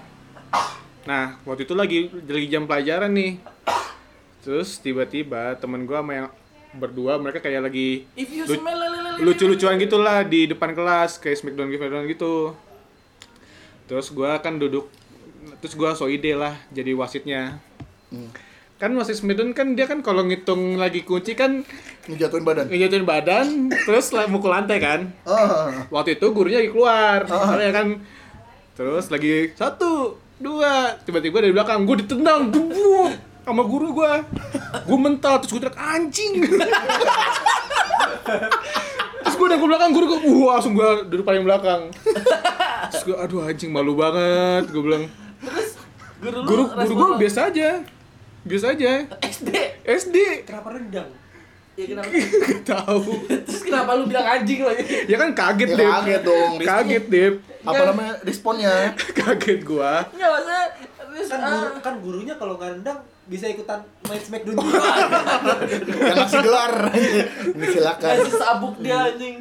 Nah, waktu itu lagi lagi jam pelajaran nih. Terus tiba-tiba temen gua sama yang berdua mereka kayak lagi lucu-lucuan gitu lah di depan kelas kayak Smackdown Smackdown gitu. Terus gua kan duduk terus gua so ide lah jadi wasitnya. Hmm. Kan wasit Smackdown kan dia kan kalau ngitung lagi kunci kan ngejatuhin badan. ngejatuhin badan terus lah mukul lantai kan. Ah. Waktu itu gurunya lagi keluar, soalnya kan terus lagi satu dua. Tiba-tiba dari belakang gue ditendang dubu sama guru gue gue mental terus gue teriak anjing. Terus gue nengok belakang guru gue wah langsung gue duduk paling belakang. Terus gue aduh anjing malu banget gue bilang. Guru lu guru guru gue biasa aja. Biasa aja. SD. SD Kenapa rendang? Ya kenapa? gak tahu. Terus kenapa lu bilang anjing lagi? ya kan kaget Ya deh kaget dong, kaget deh Apa namanya responnya? kaget gua Enggak maksudnya terus, Kan ah, guru, kan gurunya kalau nggak rendang bisa ikutan main Smackdown juga. Yang ngasih gelar. Ini silakan. kasih sabuk dia anjing.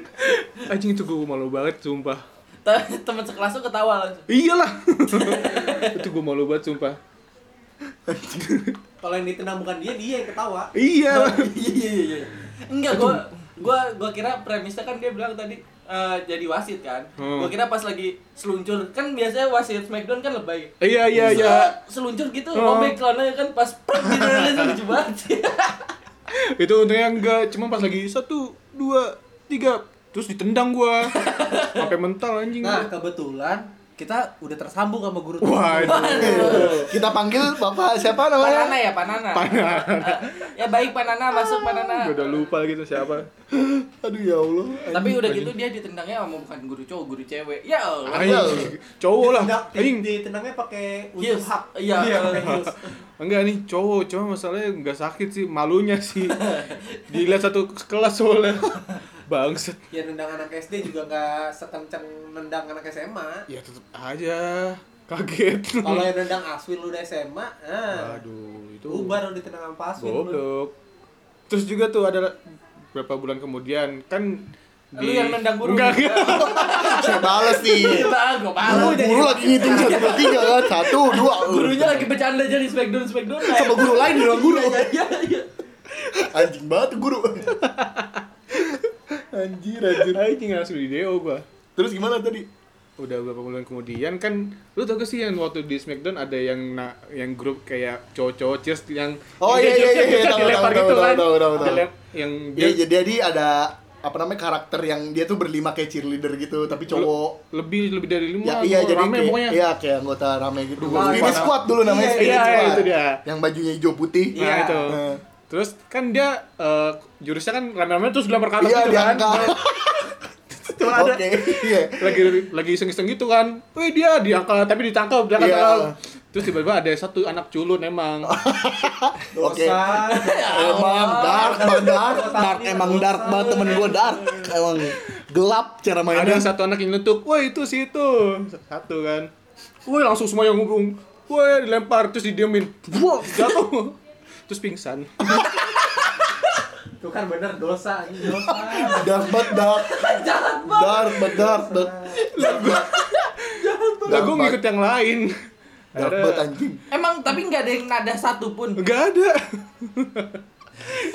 anjing itu gue malu banget sumpah Te- Teman sekelas lu ketawa langsung. iyalah itu gue malu banget sumpah kalau yang ditendang bukan dia, dia yang ketawa. iya Iya iya iya. Enggak gua gua gua kira premisnya kan dia bilang tadi eh, jadi wasit kan. Hmm. Gua kira pas lagi seluncur kan biasanya wasit Smackdown kan lebay. iya iya iya Seluncur gitu Oh. robek celananya kan pas prak gitu itu lucu banget itu untungnya enggak cuma pas lagi satu dua tiga terus ditendang gua sampai mental anjing Nah, kebetulan kita udah tersambung sama guru. waduh Kita panggil Bapak siapa namanya? Panana ya, Panana. Panana. Ya baik Panana masuk Panana. gue udah lupa gitu siapa Aduh ya Allah. Tapi udah gitu dia ditendangnya sama bukan guru cowok, guru cewek. Ya Allah. anjing cowok lah Ditendang- anjing ditendangnya pakai ujung hak. Iya, Iya, enggak nih cowok cuma masalahnya nggak sakit sih malunya sih dilihat satu kelas soalnya bangset Ya nendang anak SD juga nggak sekencang nendang anak SMA. ya tetep aja kaget Kalau yang nendang Aswin lu udah SMA, ah. aduh itu Ubar lu ditendang sama Pak Aswin. Goblok. Terus juga tuh ada beberapa bulan kemudian kan Lu yang nendang guru. Enggak, enggak. Saya balas nih. Ah, gua jadi. guru lagi ngitung satu dua tiga kan satu dua. Gurunya lagi bercanda jadi Smackdown Smackdown. sama guru lain di ruang guru. Iya iya iya. Anjing banget tuh guru. Anjir, anjir. Anjing langsung di DO gua. Terus gimana tadi? Udah beberapa bulan kemudian kan lu tau gak sih yang waktu di Smackdown ada yang na, yang grup kayak cowok-cowok cheers yang Oh, yang iya, iya, iya, cheers tahu, dilempar tahu, gitu tahu, kan. tahu, tahu, tahu. Dilem- yang Ya, dia jadi ada apa namanya karakter yang dia tuh berlima kayak cheerleader gitu tapi cowok. lebih lebih dari lima Ya iya jadi rame kayak, pokoknya. iya kayak anggota rame gitu. Spirit Squad dulu namanya Iya, Spirit iya, Squad. itu dia. Yang bajunya hijau putih. Nah, Iya. itu. Terus kan dia eh, jurusnya kan rame-rame terus dilempar ke atas Iya, gitu kan. Cuma ada Oke, iya. lagi lagi iseng-iseng gitu kan. Wih dia diangkat tapi ditangkap diangkat. Iya. ditangkap. Terus tiba-tiba ada satu anak culun emang. Oke. Emang dark banget, dark, dark emang dark banget temen gue dark. Emang gelap cara ada mainnya. satu anak yang nyetuk, wah itu sih itu satu kan. Woi langsung semua yang ngubung, woi dilempar terus didiemin, wah jatuh, terus pingsan. Itu kan bener dosa, ini dosa. Dark banget, dark. Jahat banget. Dark banget. Dark banget. Lah ngikut yang lain. Dark banget anjing. Emang tapi nggak ada yang nada satu pun. Gak ada.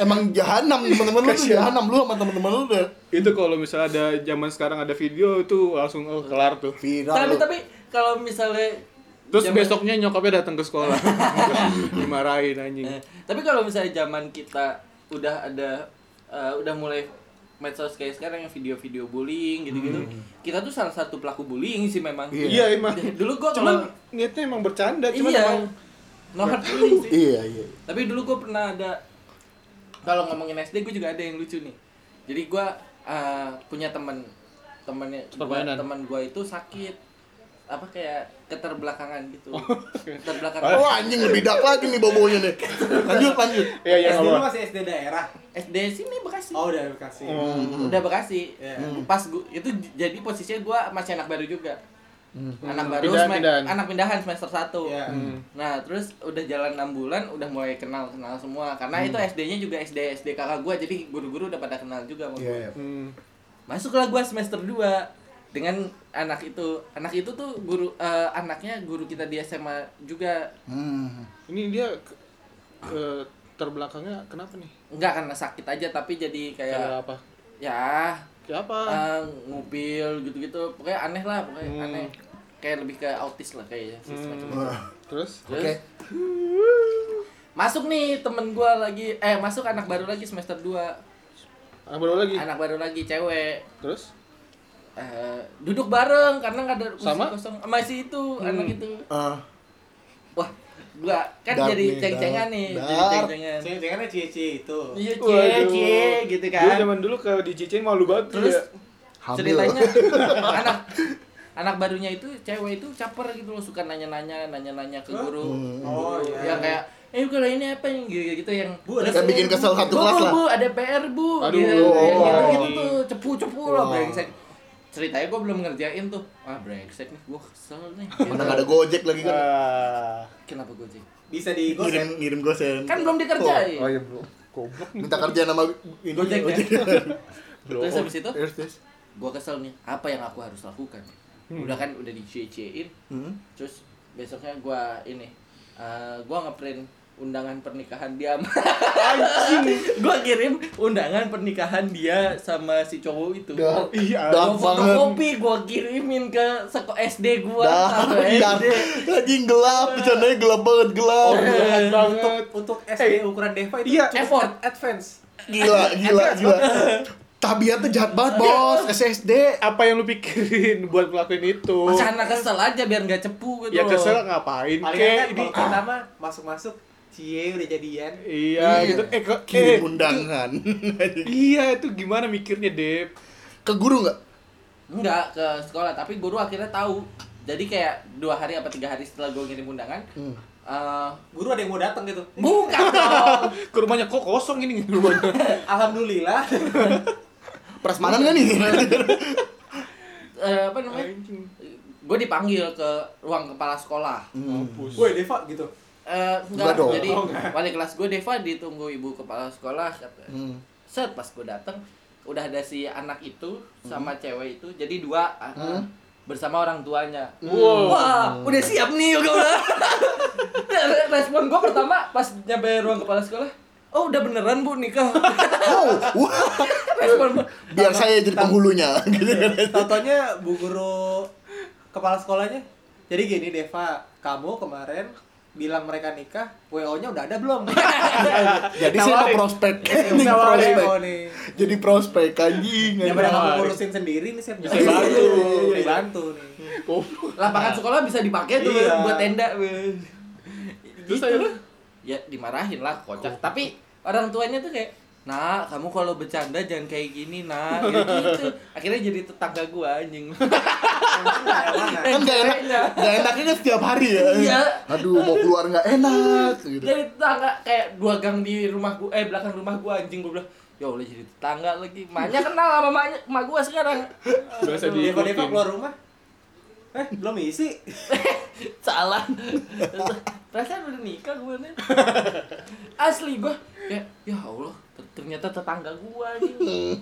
Emang jahanam temen-temen lu jahanam lu sama temen-temen lu udah itu kalau misalnya ada zaman sekarang ada video itu langsung oh, kelar tuh. viral Tapi tapi kalau misalnya Terus zaman- besoknya nyokapnya datang ke sekolah. Dimarahin anjing. Eh, tapi kalau misalnya zaman kita udah ada eh, udah mulai medsos kayak sekarang yang video-video bullying gitu-gitu. Kita tuh salah satu pelaku bullying sih memang. Iya. Iya emang. Dulu gua Cuman kalau niatnya emang bercanda, cuman iya. emang No hard feeling sih. Iya, iya. Tapi dulu gua pernah ada kalau ngomongin SD gue juga ada yang lucu nih jadi gue eh, punya temen temennya teman gue itu sakit apa kayak keterbelakangan gitu Oh, keterbelakangan Oh anjing lebih dark lagi nih bobonya nih. Lanjut lanjut. Iya, iya, SD lu masih SD daerah. SD sini Bekasi Oh, udah kasih. Hmm. udah Bekasi Iya. pas gua itu jadi posisinya gue masih anak baru juga anak baru Pindahan, pindahan. anak pindahan semester 1 Iya. Hmm. Nah, terus udah jalan 6 bulan udah mulai kenal-kenal semua karena itu SD-nya juga SD SD kakak gua jadi guru-guru udah pada kenal juga sama gua. Iya. Hmm. Masuklah gua semester 2 dengan anak itu. Anak itu tuh guru eh, anaknya guru kita di SMA juga. Hmm. Ini dia ke, ke terbelakangnya kenapa nih? Enggak karena sakit aja tapi jadi Kayak kayak apa? ya Kayak apa? eh, ngupil gitu-gitu. Pokoknya aneh lah, pokoknya Hmm. aneh. Kayak lebih ke autis lah kayaknya Hmm. Terus? Terus Oke. masuk nih temen gua lagi eh masuk anak baru lagi semester 2 Anak baru lagi. anak baru lagi cewek Terus? Eh, duduk bareng karena nggak ada kursi Sama? kosong masih itu Hmm. anak itu Ah, wah gua kan Dark jadi nih, ceng-cengan dark. nih jadi ceng-cengan Ceng-cengannya cie-cie itu. iya cie cie gitu Dulu kan zaman dulu ke dicicin malu banget terus ya. ceritanya anak anak barunya itu cewek itu caper gitu loh suka nanya-nanya nanya-nanya ke guru Hmm. Oh, iya. yang kayak eh kalau ini apa yang gitu, gitu yang Bu, ada Yang bikin kesel satu bu, kelas bu, lah. bu, ada PR bu Aduh, gitu, oh, gitu, gitu tuh cepu-cepu lah brengsek ceritanya gue belum ngerjain tuh ah brengsek nih gue kesel nih Mana nggak ada gojek lagi kan? Ah. kenapa gue sih Bisa di Ngirim ngirim gosen. kan belum dikerjain Oh iya, bro. Goblok. Minta kerja nama ini Gojek, ya? Bro. terus habis itu Terus terus. gue kesel nih apa yang aku harus lakukan udah kan udah dicie-ciein Hmm. terus besoknya gue ini eh gue ngeprint undangan pernikahan dia sama gue kirim undangan pernikahan dia sama si cowok itu Dark. Iya, banget. fotokopi gue kirimin ke seko SD gue Dah, dah. SD Anjing gelap, bercandanya gelap banget, gelap. Oh, jahat untuk untuk SD ukuran Deva itu iya, effort. advance. Gila, gila, gila. Tabiatnya jahat banget, Bos. SSD. Apa yang lu pikirin buat ngelakuin itu? masa anak kesel aja biar nggak cepu gitu Ya loh. kesel ngapain Paling kek kan ini? kalau pertama masuk-masuk cie udah jadian. Iya, Iya. gitu. Eh, kok eh, Kirim undangan. Iya, itu gimana mikirnya, Dep? Ke guru nggak? Enggak ke sekolah, tapi guru akhirnya tahu. Jadi kayak dua hari apa tiga hari setelah gue ngirim undangan, Hmm. eh, Guru ada yang mau datang gitu. bukan dong. Ke rumahnya kok kosong ini rumahnya. Alhamdulillah. Prasmanan nggak nih? Eh, apa namanya? Gue dipanggil ke ruang kepala sekolah. Hmm. Woi Deva gitu. Eh, Enggak dong. jadi Oh, enggak. wali kelas gue Deva ditunggu ibu kepala sekolah. Kata, Hmm. set pas gue dateng udah ada si anak itu sama cewek itu jadi dua ah, Hmm. bersama orang tuanya Wow. wah udah siap nih gue bilang respon gue pertama pas nyampe ruang kepala sekolah oh udah beneran bu nikah Oh, wah. respon gua, Biar saya jadi penghulunya. Kan. Contohnya bu guru kepala sekolahnya. Jadi gini Deva, kamu kemarin bilang mereka nikah, WO-nya udah ada belum? Jadi mau Nawarin. prospek. Ini prospek. WO nih. Jadi prospek anjing. Ya pada kamu Nawarin. ngurusin sendiri nih saya Bisa bantu. Bisa bantu nih. Goblok. lapangan sekolah bisa dipakai tuh Iya. buat tenda. Terus gitu. ya dimarahin lah kocak tapi orang tuanya tuh kayak Nah, kamu kalau bercanda jangan kayak gini, nah. Gitu, gitu. Akhirnya jadi tetangga gua anjing. Kan gak enak, gak enaknya kan setiap hari ya. Iya. Aduh, mau keluar gak enak. Gitu. Jadi tetangga kayak dua gang di rumah gua, eh belakang rumah gua anjing gua bilang, ya Allah jadi tetangga lagi. Maknya kenal sama maknya, emak gua sekarang. Biasa di Deva Deva keluar rumah. Eh, belum isi. Salah. Perasaan udah nikah gue nih. Asli gue kayak ya Allah ternyata tetangga gue nih.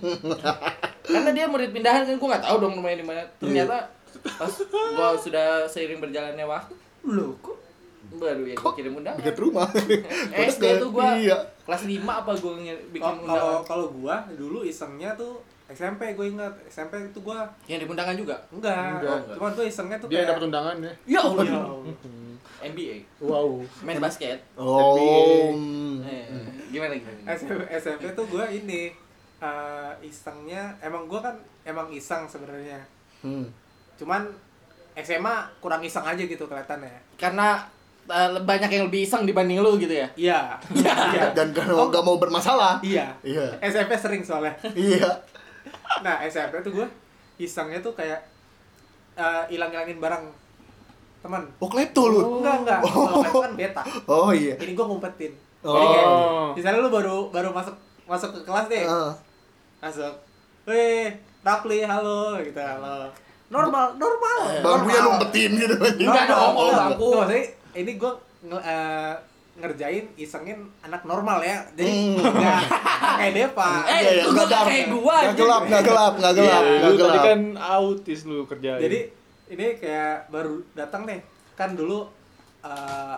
Karena dia murid pindahan kan gue nggak tahu dong rumahnya di mana. Ternyata pas gue sudah seiring berjalannya waktu, loh kok baru ya gue kirim undangan. Dekat rumah. SD tuh gue Iya. kelas 5 apa gue bikin Kalau undangan. kalau gua dulu isengnya tuh SMP gue ingat SMP itu gua Yang di undangan juga. enggak, Enggak. cuman gue isengnya tuh Dia kayak dapat undangan ya. Ya Allah. Iya. NBA Wow. main basket. Oh. hmm. Eh, gimana gimana? SMP, SMP tuh gue ini eh, isengnya emang gue kan emang iseng sebenarnya Hmm. cuman SMA kurang iseng aja gitu kelihatannya karena eh, banyak yang lebih iseng dibanding lu gitu ya. Iya. Iya. Dan gak mau, gak mau bermasalah. Iya. Iya. SMP sering soalnya. Iya. Nah, SMP tuh gue isengnya tuh kayak eh, hilang-hilangin barang teman. Oh, klepto lu. Enggak, enggak. Kalau itu kan beta. Oh iya. Ini gue ngumpetin. Oh. Jadi kayak, misalnya lu baru baru masuk masuk ke kelas deh. Heeh. Masuk. Weh, Rapli, halo gitu, halo. Normal, normal. Bangkunya normal. lu umpetin gitu. Enggak dong, kalau bangku. maksudnya ini gue ngerjain isengin anak normal ya. Jadi Hmm. enggak kayak Deva. Eh, Iya, itu nggak gua dark. kayak gua, Nggak gelap, nggak gelap, nggak gelap, Iya, nggak lu tadi gelap. kan autis lu kerjain. Jadi ini kayak baru datang nih. Kan dulu eh,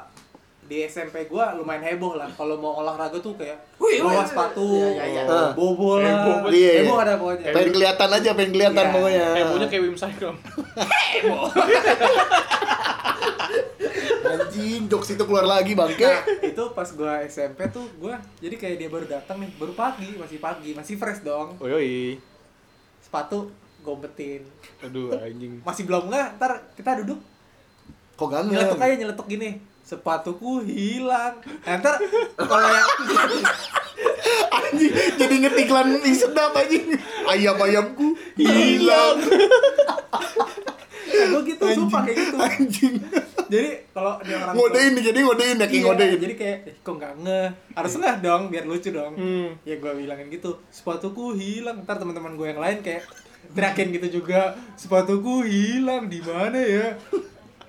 di SMP gua lumayan heboh lah. Kalau mau olahraga tuh kayak Wih, bawa sepatu, iya, iya, iya. bobo lah. Heboh, iya. Heboh ada pokoknya. Pengen kelihatan aja, pengen kelihatan Iya. pokoknya. hebohnya kayak Wim Cycle. Anjing, jokes itu keluar lagi bangke. Nah, itu pas gua SMP tuh gua jadi kayak dia baru datang nih, baru pagi, masih pagi, masih fresh dong. Oh yoi. Sepatu gombetin. Aduh anjing. Masih belum nggak, ntar kita duduk Kok gak nyeletuk aja nyeletuk gini. Sepatuku hilang. Nah, ntar kalau yang Anjing, jadi ngetiklan yang sedap anjing. Ayam-ayamku hilang. gue gitu, sumpah kayak gitu. Anjing. Jadi kalau dia orang Ngodein nih, jadi ngodein ya, kayak Iya, ngodein. jadi kayak eh, kok nggak nge harus nggak dong biar lucu dong Hmm. ya gue bilangin gitu sepatuku hilang ntar teman-teman gue yang lain kayak teriakin gitu juga sepatuku hilang di mana ya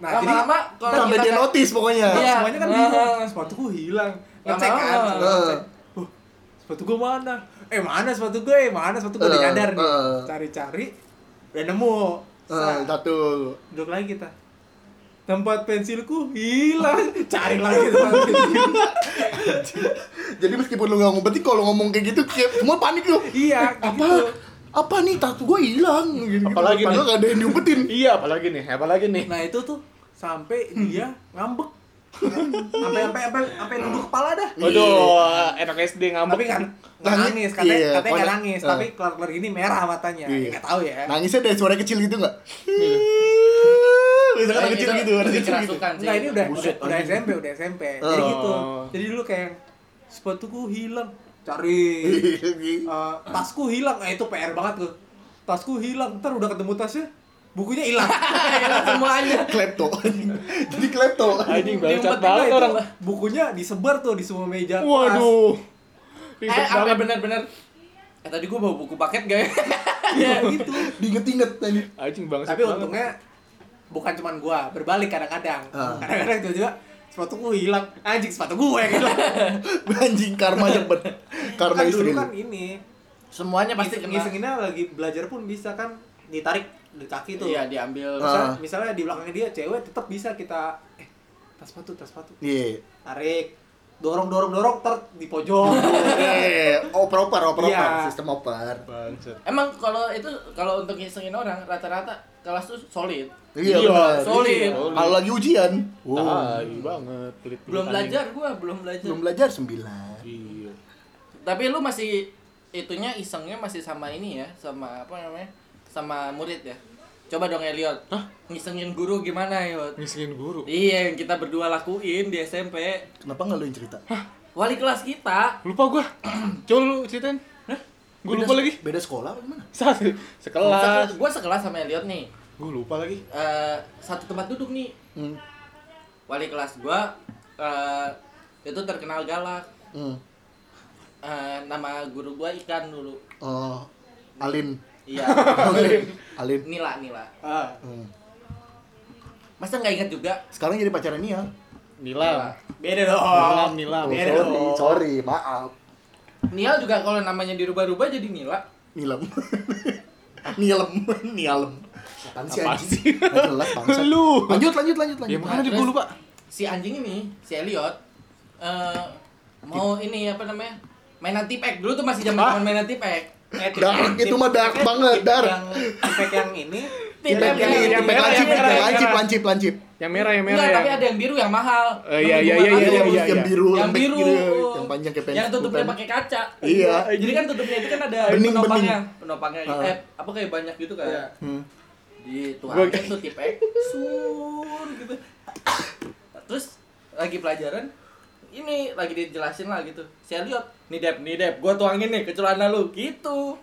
nah jadi Lama-lama kalau Sampai kita dia notice pokoknya. Iya. semuanya kan Nah. bingung sepatuku hilang ngecek kan. Huh, sepatu gue mana eh mana sepatu gue eh mana sepatu gue udah Eh, nyadar nih eh. cari-cari udah nemu Eh, Set. satu. duduk lagi kita tempat pensilku hilang cari lagi tempat pensil Jadi meskipun lu gak ngumpetin, kalau ngomong kayak gitu, kayak semua panik lu. iya Apa? gitu. Apa nih tato gue hilang? Gitu, Apalagi Padahal nih? gak ada yang diumpetin. Iya, apalagi nih? Apalagi nih? Nah itu tuh sampai dia ngambek, sampai sampai sampai sampai nunduk kepala dah. Waduh, enak SD ngambek. Tapi kan nggak Nangis. nangis, katanya Iya, katanya nggak nangis, eh. tapi keluar keluar gini merah matanya, Iya. nggak tahu ya. Nangisnya dari suara kecil gitu gak? Bisa kan Eh, kecil itu gitu, lebih kecil gitu. Enggak ini udah Buset, udah. SMP, udah SMP. Jadi Oh. gitu. Jadi dulu kayak sepatuku hilang, cari eh, tasku hilang, nah itu PR banget tuh. Tasku hilang, ntar udah ketemu tasnya, bukunya hilang. Hilang semuanya. Klepto. Jadi klepto. Anjing bangsat banget itu orang. bukunya disebar tuh di semua meja. Waduh. Eh, apa banget. bener-bener Eh tadi gua bawa buku paket gak ya? Iya gitu. Diinget-inget tadi. Anjing bangsat Tapi banget. untungnya bukan cuman gua, berbalik kadang-kadang. Ah. Kadang-kadang tiba-tiba sepatu gua hilang. Anjing sepatu gua yang hilang. Anjing karma cepet. Karma kan istri. dulu lu. kan ini Semuanya pasti ngisenginnya lagi belajar pun bisa kan ditarik di kaki tuh. Iya, diambil. Ah. Misalnya, misalnya di belakangnya dia cewek tetap bisa kita eh tas sepatu, tas sepatu. Iya. Tarik. Dorong dorong dorong ter di pojok. Eh, oper-oper, oper-oper. Iya. Sistem oper. Bangsat. Emang kalau itu kalau untuk ngisengin orang rata-rata kelas tuh solid. Iya, Iya, solid. Kalau lagi ujian, wow. Banget. pelit-pelitan Belum belajar gua, belum belajar. belum belajar sembilan. Iya. Tapi lu masih itunya isengnya masih sama ini ya, sama apa namanya? Sama murid ya. Coba dong Elliot. Hah? Ngisengin guru gimana, Yot? Ngisengin guru. Iya, yang kita berdua lakuin di SMP. Kenapa nggak lu yang cerita? Wali kelas kita. Lupa gua. Coba lu ceritain. Hah? Gua Beda- lupa lagi. Beda sekolah apa gimana? Satu. Sekelas. Gue sekelas sama Elliot nih. Gua lupa lagi. Eh, satu tempat duduk nih. Hmm. Wali kelas gua eh, itu terkenal galak. Hmm. Eh, nama guru gua Ikan dulu. Oh, Alin. Iya. Alin. Nila, Nila. Ah. Hmm. Masa nggak ingat juga? Sekarang jadi pacarnya Nia. Nilam. Beda dong. Nilam, Nilam. Oh, Beda sorry, dong. sorry, maaf. Nial juga kalau namanya dirubah-rubah jadi Nila. Nilem. Nilem, Nialem. Apaan sih anjing? sih? Nggak jelas bangsa. Lu. Lanjut, lanjut, lanjut, lanjut. Ya mana Nah, terus lupa. Si anjing ini, si Elliot eh mau ini apa namanya? Mainan tipek. Dulu tuh masih zaman mainan tipek. Eh, Dark, itu mah dark banget, dark. Yang efek yang ini Tip Tipek yang yang ini, yang merah, lancip, yang merah, lancip, merah. lancip, lancip. Yang merah, yang merah. Enggak, ya. tapi ada yang biru yang mahal. Eh, iya, iya, iya, iya, Yang- iya, yang iya. biru, yang lembek biru gitu, yang panjang kayak yang tutupnya pakai kaca Iya. jadi kan tutupnya itu kan ada Bening, penopangnya penopangnya Ah. eh apa kayak banyak gitu kan Iya. Hmm. di Gua- tuangin tuh tipek sur gitu terus lagi pelajaran ini lagi dijelasin lah gitu si Elliot nih Dep nih Dep gua tuangin nih ke celana lu gitu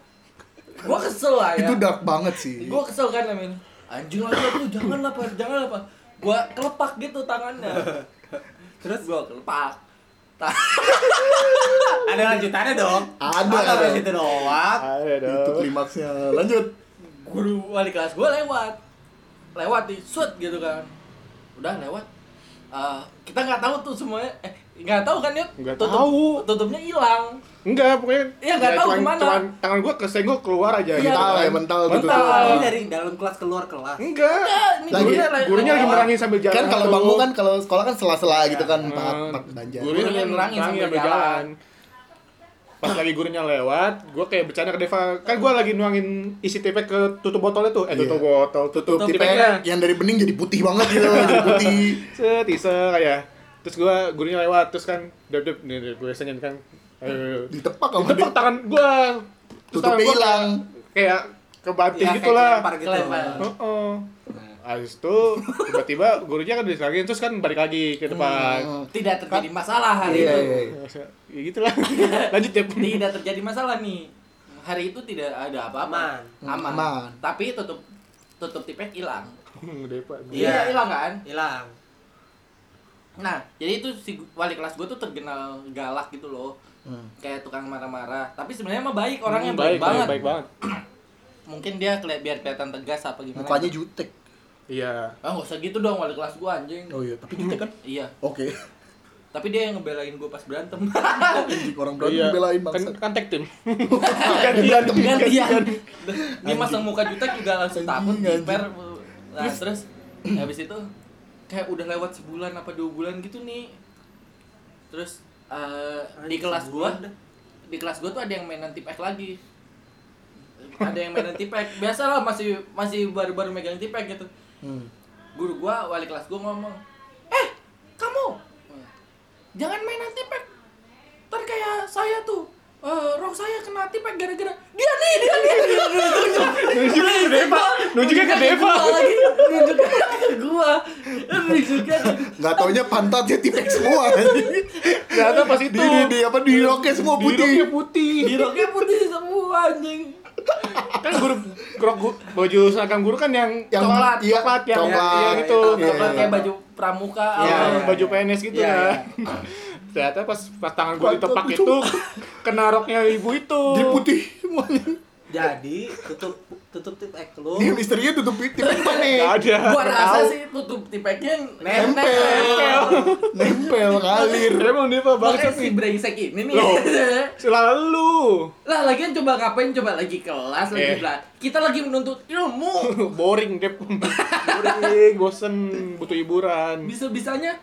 gua kesel lah ya Itu dark banget sih. gua kesel kan namanya anjing lagi lu jangan apa jangan apa gua kelepak gitu tangannya terus gua kelepak Ada lanjutannya dong. Ada. Sampai situ doang. Ada Itu dong. klimaksnya. Lanjut. guru wali kelas gua lewat lewat di shoot gitu kan udah lewat Eh, kita nggak tahu tuh semuanya eh nggak tahu kan yuk Nggak Tutup- tahu. tutupnya hilang Enggak, pokoknya Iya, nggak tahu cuman- ke mana. cuman tangan gua kesenggol keluar aja Iya. gitu. Mental ya, mental gitu. Mental. Ini dari dalam kelas keluar kelas. Enggak. Enggak, Lagi- gurunya, Gurunya lagi lewat. merangin sambil jalan. Kan kalau bangun kan kalau sekolah kan sela-sela gitu kan Hmm. empat banjar. Gurunya lagi nerangin nerangin sambil sambil jalan. Pas lagi gurunya lewat, gua kayak bercanda ke Deva. Kan gua lagi nuangin isi tipek ke tutup botolnya tuh. Eh, Iya. tutup botol, tutup, Tutup tipek yang dari bening jadi putih banget gitu, jadi putih. Set, kayak. Terus gua gurunya lewat, terus kan dep dep nih gue senyum kan. Ayo, Ditepak sama Tepuk dia. tangan gua. Terus tangan gua hilang. Kayak, kebanting Ya, gitu lah. gitu. Kelempar. Heeh. Habis itu tiba-tiba gurunya kan diserangin terus kan balik lagi ke depan. Hmm. tidak terjadi masalah hari Iya, itu iya, iya. Ya gitu lah. Lanjut ya. tidak terjadi masalah nih hari itu tidak ada apa-apa Aman. aman, Aman. tapi tutup tutup tipek hilang. Iya. iya hilang kan Hilang. Nah jadi itu si wali kelas gue tuh terkenal galak gitu loh Hmm. kayak tukang marah-marah tapi sebenarnya mah baik orangnya Hmm, baik, baik, banget baik banget. mungkin dia keli- biar kelihatan tegas apa gimana Mukanya jutek. Iya. ah nggak usah gitu dong wali kelas gue anjing Oh iya, tapi jutek kan? iya Oke. tapi dia yang ngebelain gue pas berantem Orang berani Iya. belain Kan bangsa. kan tag team. gantian gantian dia masang muka jutek juga langsung takut anjing. diper nah terus habis itu kayak udah lewat sebulan apa dua bulan gitu nih terus eh, di kelas gua dah. di kelas gua tuh ada yang mainan tipek lagi. Ada yang mainan tipek biasa lah masih masih baru-baru megang tipek gitu. Hmm. guru gua wali kelas gua ngomong eh kamu jangan mainan tipek ntar kayak saya tuh eh rok saya kena tipek gara-gara dia nih dia nih Nunjuknya ke Deva. Nunjuknya ke Deva. Gua lagi nunjuknya ke gua nunjuknya Nggak taunya pantatnya tipek semua. Ternyata pas itu di, di, di apa di roknya semua di roknya putih. putih. di roknya putih semua anjing Kan guru rok gu- baju seragam guru kan yang Yang Coklat, iya, coklat yang coklat. yang itu. Iya, Coklat iya. kayak baju pramuka Iya, iya. baju PNS gitu Iya, ya. Ternyata pas pas tangan gua Pantat ditepak itu. itu kena roknya ibu itu. Di putih semuanya. Jadi tutup tutup tip ek lu. Ini misterinya tutup tipek mana? Enggak ada. gua rasa tahu. sih tutup tipeknya Nempel. nempel Nempel ngalir. Emang dia apa Makanya bangsat si sih? brengsek ini nih Loh. Selalu. lah lagian coba ngapain coba lagi kelas lagi Eh. kita lagi menuntut ilmu Boring, Dep. Boring, bosen, butuh hiburan. bisa bisanya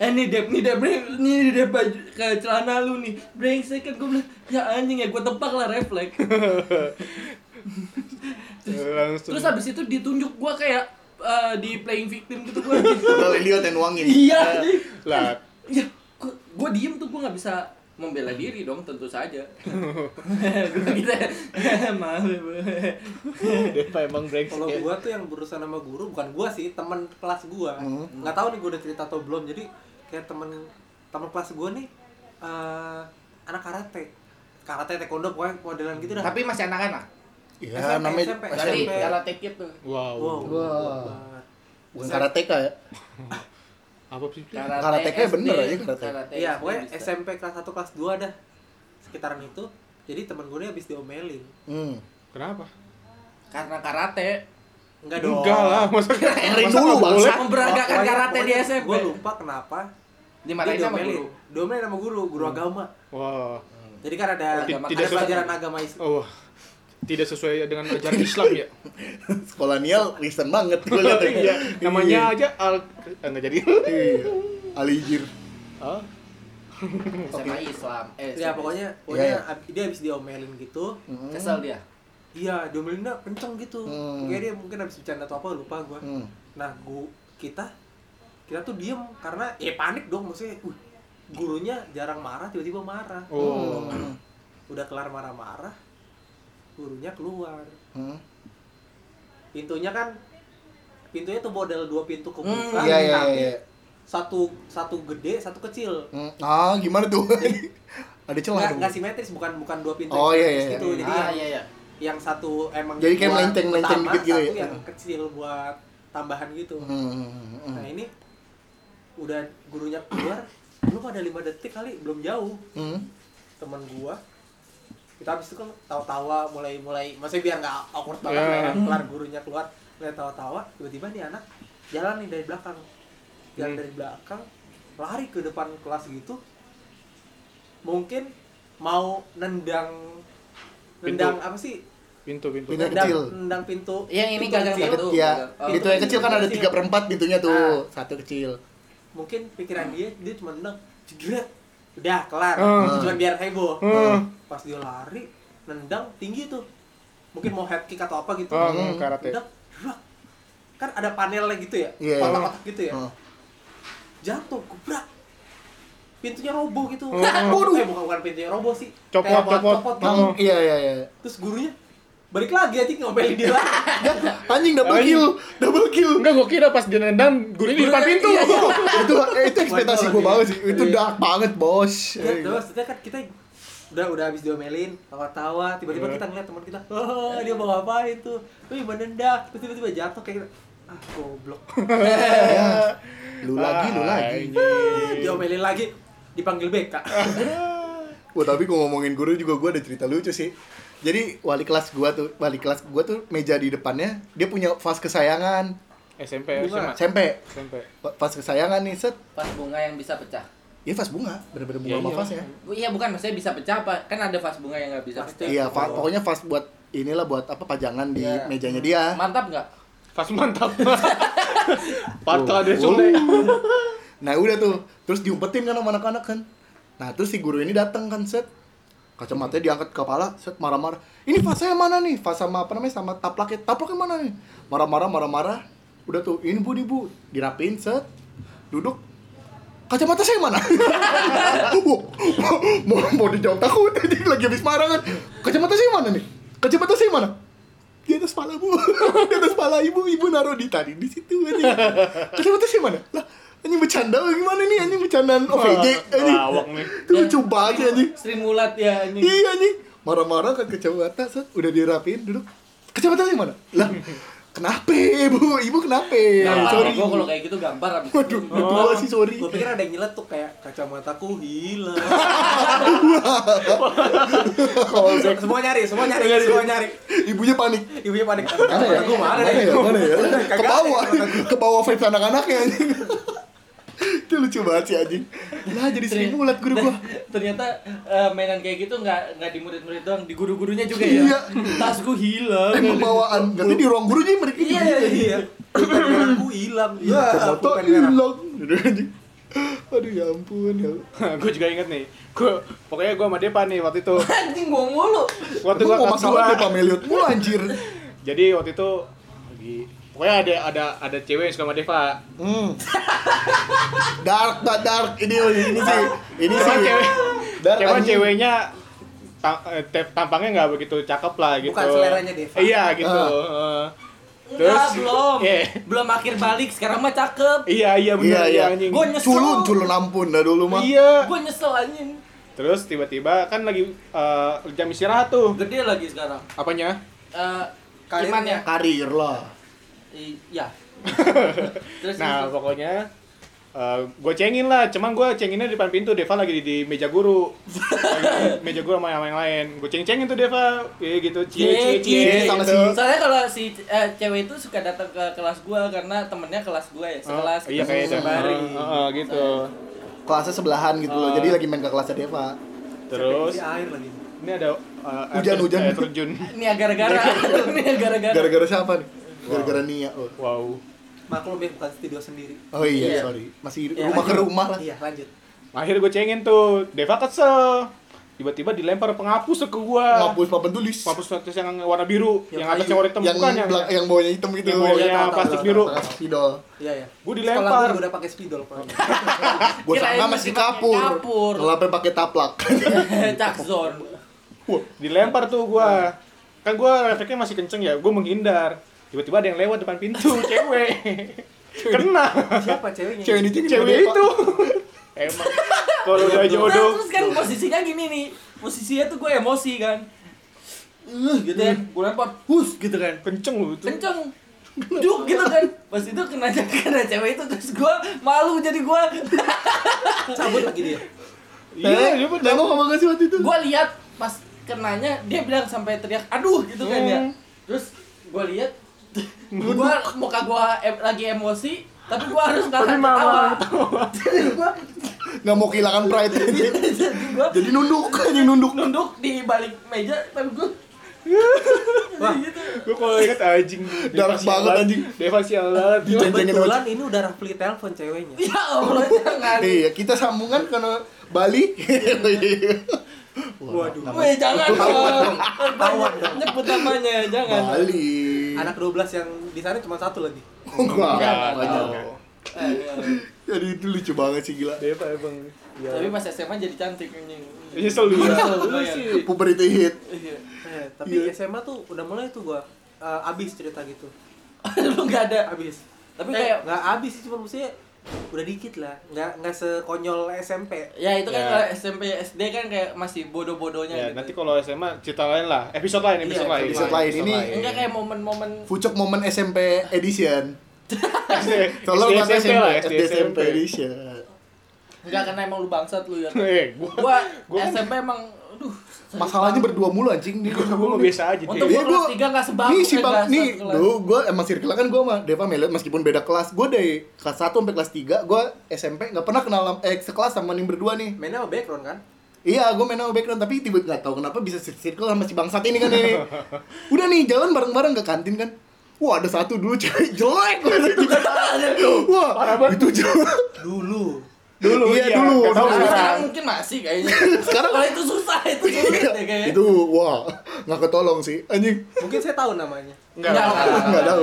eh nih dep nih dep nih nih dep baju ke celana lu nih brengsek kan gue bilang ya anjing ya gue tepak lah refleks Langsung. terus habis itu ditunjuk gue kayak eh, di playing victim gitu gue lihat yang nuangin. iya anjing. lah, ya gue diem tuh gue nggak bisa membela diri dong tentu saja gue gitu maaf ya. Depa emang brengsek. Kalau ya. gua tuh yang berurusan sama guru bukan gua sih, teman kelas gua. Hmm. Nggak tahu nih gua udah cerita atau belum. Jadi kayak teman teman kelas gua nih eh anak karate. Karate taekwondo pokoknya modelan gitu dah. tapi masih anak-anak Ya SMP, namanya SMP. SMP. karate kid tuh Wow. Wow. Wah. banget. Bukan karateka ya. Apa sih? Karateka SD, bener aja karate. Iya, pokoknya bisa. SMP kelas 1 kelas 2 dah. Sekitaran itu. Jadi teman gue nih habis diomelin. Hmm. Kenapa? karena karate Enggak dong. Enggak lah, masa Erin masa dulu, bangsa. memberagakan karate di SMP Gue lupa kenapa. dimarahin Dia sama guru Diomelin sama guru, guru agama. Wah. Jadi kan ada Ti- ada tidak sesuai- pelajaran agama Islam. Oh. Tidak sesuai dengan ajaran Islam ya. Sekolah Nial Kristen banget gue lihat. Iya, namanya aja al eh, enggak jadi. Iya. Alijir. Hah? sama Islam eh Ya pokoknya Iya, pokoknya iya. dia habis diomelin gitu. Kesel dia Iya, diomelinnya kenceng gitu. Hmm. Kayak dia mungkin habis bercanda atau apa lupa gua. Hmm. Nah, gua kita kita tuh diem karena ya panik dong maksudnya. Uh, gurunya jarang marah tiba-tiba marah. Oh. Hmm. Udah kelar marah-marah, gurunya keluar. Hmm. Pintunya kan pintunya tuh model dua pintu kebuka. Hmm, Iya iya tapi iya. satu satu gede, satu kecil. Hmm, Ah, gimana tuh? Ada celah Nggak, dong. nggak simetris, bukan bukan dua pintu Oh, iya, simetris iya, gitu. iya. Jadi ah iya iya yang satu emang Jadi kayak utama, dikit gitu satu ya? yang kecil buat tambahan gitu. Hmm, hmm, Nah ini udah gurunya keluar, belum ada lima detik kali, belum jauh. hmm. Teman gua kita habis itu kan tawa-tawa mulai mulai maksudnya biar nggak awkward banget lah ya kelar gurunya keluar mulai tawa-tawa tiba-tiba nih anak jalan nih dari belakang jalan Hmm. dari belakang lari ke depan kelas gitu mungkin mau nendang nendang apa sih Pintu, pintu. Pintu. Kecil. nendang pintu Yang ini pintu gagang kecil. satu. Ya, Oh, itu yang kecil kan ada tiga perempat pintunya tuh, Ah. satu kecil. mungkin pikiran dia dia cuma nendang jegret udah kelar Hmm. cuma biar heboh Hmm. pas dia lari nendang tinggi tuh mungkin mau head kick atau apa gitu Oh, Hmm. karate. Kan ada panelnya gitu ya Iya. kotak-kotak gitu ya Oh. jatuh kubrak pintunya roboh gitu Oh. Waduh. eh bukan bukan pintunya roboh sih Copot, Kayak buat copot. copot gitu. Oh. Iya, iya, iya. terus gurunya balik lagi aja ngomelin dia lagi Anjing double Anjing. kill, double kill. Enggak, gua kira pas dia nendang, gurunya di depan Gurunya- pintu. iya, iya. itu eh, itu ekspektasi gue banget sih. Itu Iya. dark banget, Bos. ya terus maksudnya kan kita udah udah habis diomelin tawa-tawa tiba-tiba Iya. kita ngeliat teman kita oh dia mau ngapain tuh wih menendang terus tiba-tiba jatuh kayak gitu. ah goblok Ya. Lu lagi, lu lagi. Anjing. diomelin lagi dipanggil BK Wah, tapi kalau ngomongin guru juga gue ada cerita lucu sih. Jadi wali kelas gua tuh, wali kelas gua tuh meja di depannya, dia punya vas kesayangan. SMP, Bunga. SMA. SMP. SMP. Vas kesayangan nih, set. pas bunga yang bisa pecah Iya, vas bunga, bener-bener bunga Ya, sama iya. vasnya. Iya bukan maksudnya bisa pecah apa kan ada vas bunga yang nggak bisa Pasti. pecah Iya, va- Oh. pokoknya vas buat inilah buat apa pajangan di Iya. mejanya dia. mantap nggak Pas mantap. Patah deh Oh. Sule. Nah udah tuh, terus diumpetin kan sama anak-anak kan. Nah terus si guru ini datang kan set, kacamatanya diangkat ke kepala, set marah-marah. Ini vas saya mana nih? Vas sama apa namanya sama taplaknya, taplaknya mana nih? Marah-marah, marah-marah. Udah tuh, ini bu, ini bu, dirapiin set, duduk. Kacamata saya mana? Mau, mau dijawab takut, lagi habis marah kan. Kacamata saya mana nih? Kacamata saya mana? Di atas kepala bu, di atas kepala ibu, ibu naruh di tadi di situ aja. Kacamata saya mana? Lah, anjing bercanda gimana nih? Anjing bercandaan OVJ, anjing. Lawak nih. Itu lucu banget anjing. Sri Mulat ya ini Iya anjing. Marah-marah kan kacamata, set, udah dirapiin, duduk. Kacamata saya mana? Lah, kenapa bu? Ibu kenapa? gampar sorry. gue kalau kayak gitu gampar abis Waduh, itu. udah tua sih sorry. gue pikir ada yang nyeletuk kayak kacamataku hilang semua nyari semua nyari semua nyari Ibunya panik. ibunya panik Mana ya? Kacamataku mana Mana deh ya? Mana ya? Ke bawah, ke bawah vibes anak-anaknya anjing. Itu lucu banget sih anjing. Lah jadi sering mulat guru gua. ternyata eh, mainan kayak gitu nggak nggak di murid-murid doang di guru-gurunya juga ya Iya. tasku hilang Eh pembawaan, nanti di ruang guru jadi mereka Iya, gitu. iya pulpen merahku hilang ya merah hilang. Aduh ya ampun ya. gue juga inget nih. Gue pokoknya gue sama Depa nih waktu itu. anjing bohong mulu Waktu gue mau kelas masalah Pak Meliot mulu anjir. Jadi waktu itu lagi pokoknya ada ada ada cewek yang suka sama Deva. Hmm. Dark, dark, dark. Ini ini sih. Ini sih. cewek, Dark anjing. ceweknya eh, tampangnya nggak begitu cakep lah gitu. Bukan seleranya Deva. Iya gitu. Eh, Enggak, belum Iya. belum akhir balik sekarang mah cakep Iya iya Iya, benar iya. iya anjing. Gua nyesel. Culun, culun ampun dah dulu mah. Iya. gue nyesel anjing Terus tiba-tiba kan lagi eh, jam istirahat tuh. gede lagi sekarang Apanya? Eh Karirnya. Karir lah. Iya. Terus Nah, terus. pokoknya gue cengin lah, cuman gue cenginnya di depan pintu, Deva lagi di, di meja guru. Lagi di meja guru sama yang lain Gue ceng-cengin tuh Deva, ya gitu, cie cie cie. cie, sama gitu. si- soalnya kalau si eh, cewek itu suka datang ke kelas gua karena temennya kelas gua ya Oh, sekelas iya gitu, kayaknya sembari Heeh, heeh, gitu. Kelasnya sebelahan gitu loh. Ah. Jadi lagi main ke kelasnya Deva. Terus, di air lagi. ini ada uh, air Hujan, ter- hujan. air terjun. Ini gara-gara. Ini gara-gara. Gara-gara siapa nih? Gara-gara Nia. Oh, Wow maklum ya bukan studio sendiri oh iya, Iya. sorry. Masih Ya, rumah ke lanjut. rumah lah. iya lanjut Akhirnya gue cengin tuh, Deva kesel Tiba-tiba dilempar penghapus ke gua Ngapus papan tulis. Penghapus tulis yang warna biru, Yang yang, atasnya warna hitam yang bukan yang belak- yang bawahnya hitam gitu. yang bawahnya Iya, plastik biru Pakai spidol. iya ya Gue sekolah dilempar gue udah pakai spidol Gua sangka masih kapur. kapur. Ngelapin pakai taplak. cakzon dilempar tuh gua kan gua refleksnya masih kenceng ya gua menghindar tiba-tiba ada yang lewat depan pintu cewek Kena. Siapa ceweknya? Cewek ini cewek itu. Emang kalau udah jodoh. terus kan posisinya gini nih posisinya tuh gue emosi kan uh, gitu kan gue lempar hus gitu kan Kenceng lu itu. kenceng juk gitu kan pas itu kena kena cewek itu terus gue malu jadi gue Cabut lagi dia. Iya, dia. Nengok ngomong gak sih waktu itu? gue lihat pas kenanya dia bilang sampai teriak aduh gitu kan ya Hmm. terus gue lihat gue muka gue em- lagi emosi tapi gue harus nahan mama ketawa jadi gue Gak mau kehilangan pride jadi gue Jadi nunduk, anjing nunduk nunduk di balik meja tapi gue Wah, Gue kalau inget anjing. Deva banget, anjing. Deva sialan. Kebetulan ini udah Rafli telepon ceweknya. ya allah jangan Iya, kita sambungan karena Bali. Waduh. Weh jangan dong. Ketahuan dong. Nyebut namanya jangan. Bali. Anak 12 yang di sana cuma satu lagi. Oh, enggak, Enggak, iya. Jadi itu lucu banget sih gila. Deva emang. Ya. Tapi pas SMA jadi cantik anjing. Iya selalu ya. Selalu, Lu iya. sih. Puberty hit. Iya. Tapi Iya. SMA tuh udah mulai tuh gua eh, abis cerita gitu. Lu enggak ada. Abis. Tapi Eh, kayak nggak abis sih cuma maksudnya udah dikit lah. Nggak nggak sekonyol SMP. ya itu kan Ya. kalau SMP SD kan kayak masih bodoh-bodohnya Ya, gitu. nanti kalau SMA cerita lain lah. Episode lain, episode Iya, lain. episode lain. Ini enggak kayak momen-momen Fucuk momen SMP edition. Kalau SD, SMP lah, SD, SMP SMP. edition. enggak karena emang lu bangsat lu ya. Eh, gua Gua kan- SMP emang aduh Masalahnya berdua mulu anjing nih. gua mah biasa aja Untuk dia. Iya, gua kelas tiga nggak sebangku, Nih si bang nih, satu kelas. lu gua emang circle kan gua sama Deva Melet meskipun beda kelas. Gua dari kelas 1 sampai kelas 3 gua SMP nggak pernah kenal sama- eh sekelas sama nih berdua nih. Mainnya sama background kan? Iya, gue main sama background tapi tiba nggak tahu kenapa bisa circle sama si bangsat ini kan ini. Udah nih jalan bareng-bareng ke kantin kan. Wah ada satu dulu cewek jelek banget. Wah itu jelek. Dulu. Dulu Iya, iya, dulu, tahu dulu. Sekarang sekarang. mungkin masih kayaknya. Sekarang- kalau itu susah itu sulit deh kayaknya. itu wah nggak ketolong sih anjing. Mungkin saya tahu namanya. Enggak, Nggak, enggak, nggak, Nggak tahu.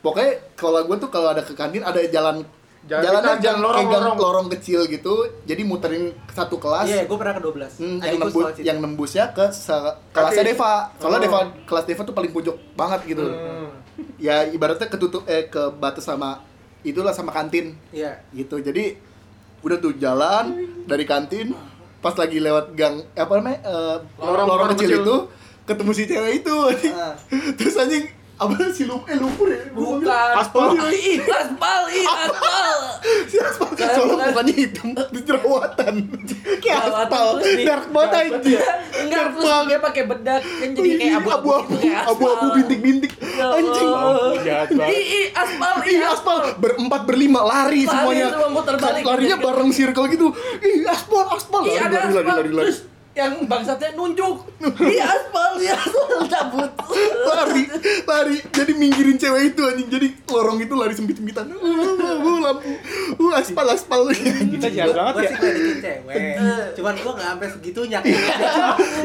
Pokoknya kalau gue tuh kalau ada ke kantin ada jalan Jalan jalan jalan lorong, kayak lorong. lorong kecil gitu. Jadi muterin ke satu kelas. Iya, gua pernah ke 12. Hmm, yang, nembus, yang nembusnya ke se- kelasnya. Deva. Soalnya Oh. Deva kelas Deva tuh paling pojok banget gitu. Hmm. Ya ibaratnya ketutup eh ke batas sama itulah sama kantin Iya. gitu. Jadi udah tuh jalan dari kantin pas lagi lewat gang eh, apa namanya eh, lorong, Lorong kecil, kecil. itu ketemu si cewek itu. Ah. Terus anjing apa sih lu eh lumpur ya? Bukan. Aspal. Ih, aspal, ih, aspal. Si aspal soalnya mukanya hitam di jerawatan. Kayak aspal. Dark banget anjing. Enggak, Dark terus dia pakai bedak kan jadi kayak abu-abu abu-abu gitu, kayak aspal. abu-abu bintik-bintik Ya anjing banget. Ih, ih, aspal, ih, Ih aspal berempat berlima lari, semuanya larinya bareng circle gitu ih aspal aspal lari ada lari lari aspal. lari yang bangsatnya nunjuk. Ih, aspal, ih, aspal cabut. lari lari. Jadi minggirin cewek itu anjing. Jadi lorong itu lari sempit sempitan uh, uh, lampu. Uh aspal aspal. Kita jahat banget ya. cewek. Cuman gua nggak sampai segitunya.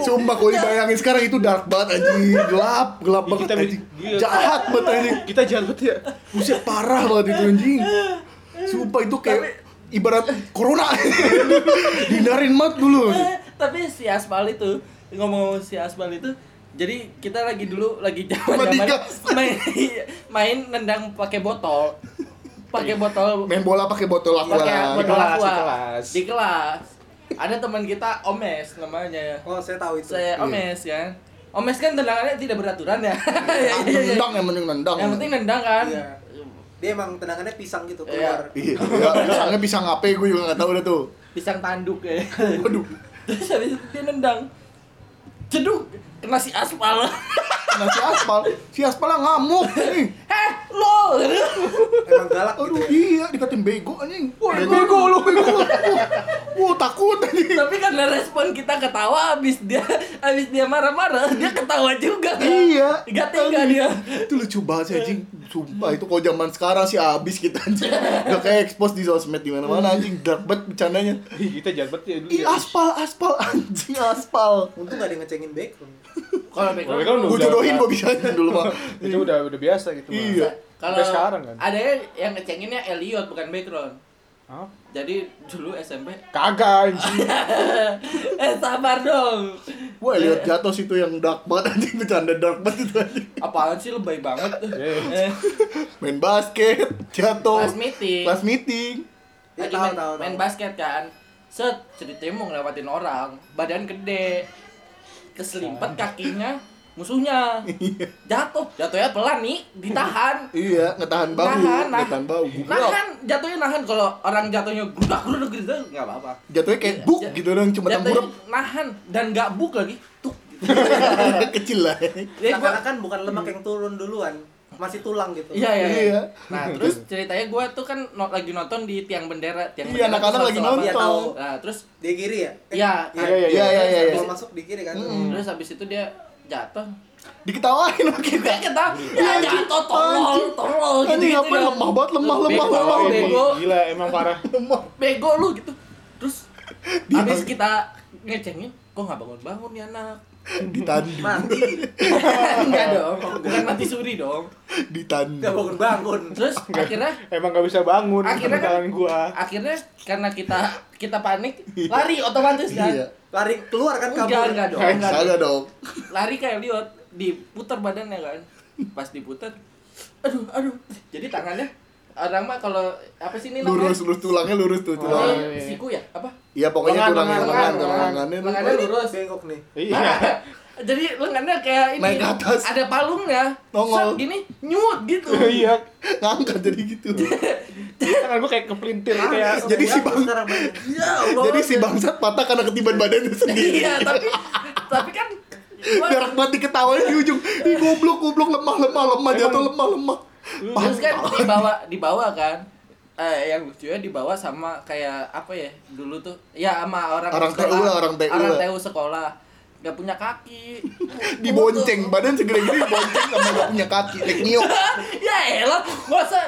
Sumpah kalau dibayangin sekarang itu dark banget anjing. Gelap gelap banget kita- anjing. jahat banget anjing. Kita jahat banget ya. buset parah banget itu anjing. Sumpah itu kayak ibarat corona dindarin banget dulu Eh, Tapi si aspal itu ngomong si aspal itu jadi kita lagi dulu lagi zaman zaman Madigas. main main nendang pakai botol pakai botol main bola pakai botol aqua pakai lah. botol kelas, aqua di kelas. di kelas ada teman kita Omes namanya Oh, saya tahu itu. saya Omes kan Omes kan tendangannya tidak beraturan ya Iya, iya, iya. nendang yang penting nendang yang penting nendang kan Iya. Dia emang tendangannya pisang gitu Iya. keluar. iya ya, pisangnya bisa ngape gue juga nggak tahu dah tuh. Pisang tanduk ya. Waduh. Terus habis itu dia nendang. Ceduk kena si aspal. Nah si aspal. Si aspal ngamuk nih heh lo Emang galak gitu aduh ya. iya dikatain bego anjing. Wah, bego lu. bego wah takut anjing. Tapi karena respon kita ketawa habis dia habis dia marah-marah dia ketawa juga. Iya. gak tega dia. Itu lucu banget sih anjing. Sumpah itu kalau zaman sekarang sih abis kita anjing. Udah kayak expose di sosmed di mana-mana anjing dark banget bercandanya. Ih, Kita jahat banget ya dulu. Ih ya. aspal aspal anjing aspal. Untung gak ada yang ngecengin background. kalau Kalau background Gue jodohin gue bisa dulu mah. Itu udah udah biasa gitu. Iya. kalau sekarang kan. ada yang ngecenginnya Elliot bukan background Hah? Jadi dulu SMP Kagak anjing. Eh sabar dong Wah, lihat jatuh situ yang dark banget anjing bercanda dark banget itu anjing. Apaan sih lebay banget Eh. Eh, Main basket, jatuh. Kelas meeting Kelas meeting. Ya, lagi tahu, main, tahu, main tahu. basket kan set ceritanya mau ngelewatin orang badan gede keselimpet kakinya musuhnya jatuh jatuhnya pelan nih ditahan Iya, ngetahan bau, nahan nahan ngetahan bau. Nahan jatuhnya nahan kalau orang jatuhnya grudak grudak gitu nggak apa apa Jatuhnya kayak buk gitu dong, cuma jatuhnya tengkurap. nahan dan nggak buk lagi tuh Kecil lah. Jadi gua- Seakan-akan bukan lemak yang turun duluan, masih tulang gitu. Iya iya. iya. Iya. Nah terus ceritanya gue tuh kan no- lagi nonton di tiang bendera. Tiang Iya, bendera anak-anak lagi? Iya, tahu. nonton. Nah terus Di kiri ya? Eh, ya. Iya, iya, Iya, iya, iya. Masuk di kiri kan. Terus habis itu dia jatuh. Diketawain sama kita. Kita ya jatuh tolol tolol gitu. Anjing gitu apa ya. lemah banget, lemah, lemah, Bego, lemah. Bego. Gila emang parah. Lemah. Bego lu gitu. Terus habis kita ngecengin, kok nggak bangun-bangun nih anak? Ditandu. Mati. Enggak dong, bukan mati suri dong. Ditandu. Gak bangun-bangun. Terus akhirnya Emang gak bisa bangun Akhirnya kan- gua. akhirnya karena kita kita panik lari otomatis kan. Iya. Lari keluar kan kabur. Enggak, enggak dong. Eh, enggak dong. Saga dong. lari kayak liot diputar badannya kan pas diputar aduh aduh jadi tangannya orang mah kalau apa sih ini namanya Lurus, lurus tulangnya lurus tuh Ini tulang. iya. siku ya apa Iya, pokoknya Lengan, tulang lengan, lengan, lengan, tulang lengan. lengannya. tuh. Lengannya lurus Bengkok nih. Iya. jadi lengannya kayak ini Naik ke atas. ada palungnya Nongol. Set gini nyut gitu Iya. Ngangkat jadi gitu. Tangan gua kayak kepelintir kayak Jadi si Bang ya Allah jadi si bangsat patah karena ketiban badannya sendiri. iya tapi tapi kan Berak banget diketawain di ujung. Ih goblok, goblok, lemah, lemah, lemah, jatuh lemah, lemah. terus kan dibawa dibawa kan eh yang lucunya dibawa sama kayak apa ya dulu tuh ya sama orang Orang sekolah, TU lah, orang TU orang. TU sekolah nggak punya kaki Dibonceng, badan segede-gede dibonceng sama gak punya kaki. Naik Mio. ya elah masa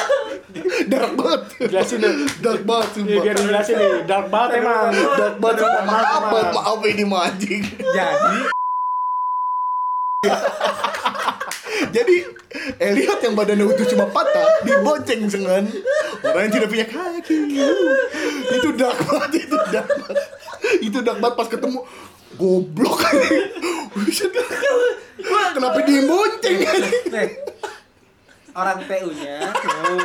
Dark banget. Jelasin deh. Dark banget Iya, sumpah. biar dijelasin nih, dark banget emang. Dark banget sumpah. Maaf, maaf ini mah anjing. Jadi Jadi Elliot yang badannya utuh cuma patah dibonceng dengan orang yang tidak punya kaki. Itu dark banget, itu dark banget. Itu dark banget pas ketemu goblok. Kenapa dibonceng nih orang TU-nya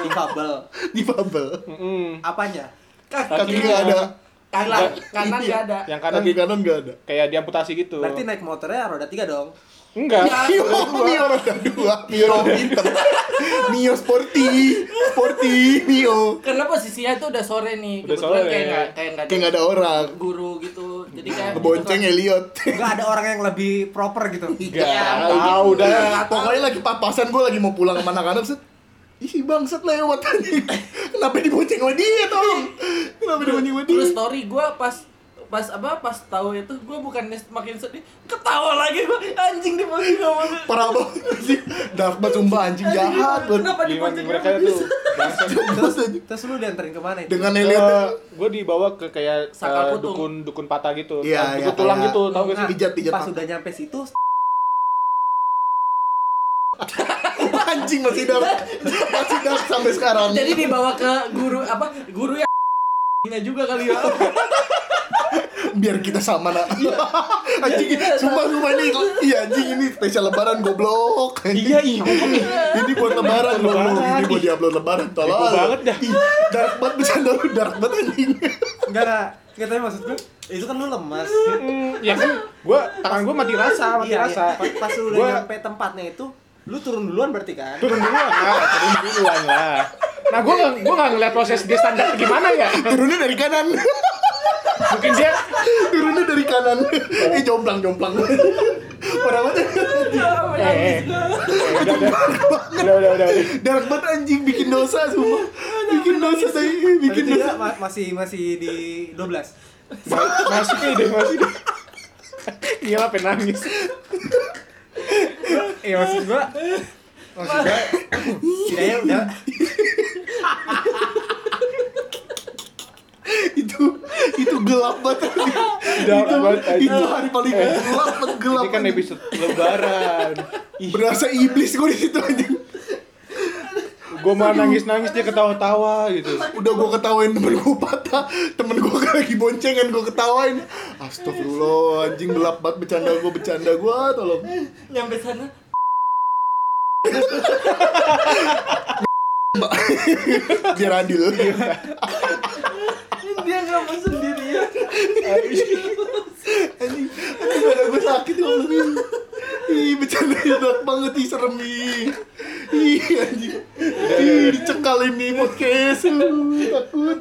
difabel. Difabel. Mm-mm. Apanya? Kaki nggak ada. kanan kanan nggak ada Yang kanan Kaki kanan nggak ada. kayak diamputasi gitu. Berarti naik motornya roda tiga dong. Enggak. Mio, Mio roda dua, Mio pinter, Mio sporty, sporty, Mio. karena posisinya itu udah sore nih Udah kebetulan sore. kayak nggak kayak nggak Kayak ada orang. guru gitu jadi kayak Ngebonceng Elliot. Enggak ada orang yang lebih proper gitu. Enggak. Ya, Tahu gitu. dah. Nggak tahu. Pokoknya lagi papasan gue lagi mau pulang sama anak-anak set. Ih bangsat lewat anjing. Kenapa dibonceng sama dia tolong? Kenapa dibonceng sama dia? terus story gue pas pas apa pas tahu itu gue bukannya makin sedih ketawa lagi gue anjing di posisi ngomong Parah banget sih. Dark banget sumpah anjing jahat banget. kenapa di Gimana posisi mereka tuh? bangsat. Terus, terus lu dianterin ke mana itu? Dengan Elliot gue dibawa ke kayak eh, dukun dukun patah gitu. Iya, dukun iya, tulang kayak- gitu, tau gak sih? Nah, Pijat, pijat. Pas udah nyampe situ, anjing masih dark. Masih dark sampai sekarang. jadi dibawa ke guru apa guru yang juga kali ya biar kita sama nak. anjing sumpah sumpah ini iya anjing ini spesial lebaran goblok. Iya, iya. ini buat lebaran loh. Ini buat diupload lebaran tolong. Banget dah. Dark banget bercanda lu dark banget anjing. enggak enggak. Tapi maksud gue, itu kan lu lemas. Ya kan, gua tangan gua mati rasa, mati Iya, rasa. iya. Pas, lu udah nyampe tempatnya itu, lu turun duluan berarti kan? Turun duluan lah, turun duluan lah. Nah, gua gua nggak ngeliat proses dia standar gimana ya. Turunnya dari kanan. Mungkin dia Turunnya dari kanan. Eh jomplang jomplang. Parah banget. eh, eh, eh, udah, udah, udah, udah. Dark banget anjing bikin dosa sumpah. Bikin dosa saya bikin dosa. masih masih di 12. Ma- Masih deh, masih deh. Gila, pengen nangis. Iya maksud gua maksud gua setidaknya udah itu itu gelap banget itu, banget, itu hari paling Eh. gelap banget gelap Ini kan episode lebaran. Berasa iblis gue di situ anjing Gua mah nangis-nangis dia ketawa-tawa gitu. Udah gua ketawain temen gua patah, temen gua lagi boncengan gua ketawain. Astagfirullah, anjing gelap banget bercanda gua bercanda gua, tolong. Nyampe sana Biar adil. mau sendirian. Anjing, anjing badan gua sakit ya Allah. Ih, bercanda dark banget ih serem ih. Ih, anjing. Ih, dicekal ini podcast. Aduh, takut.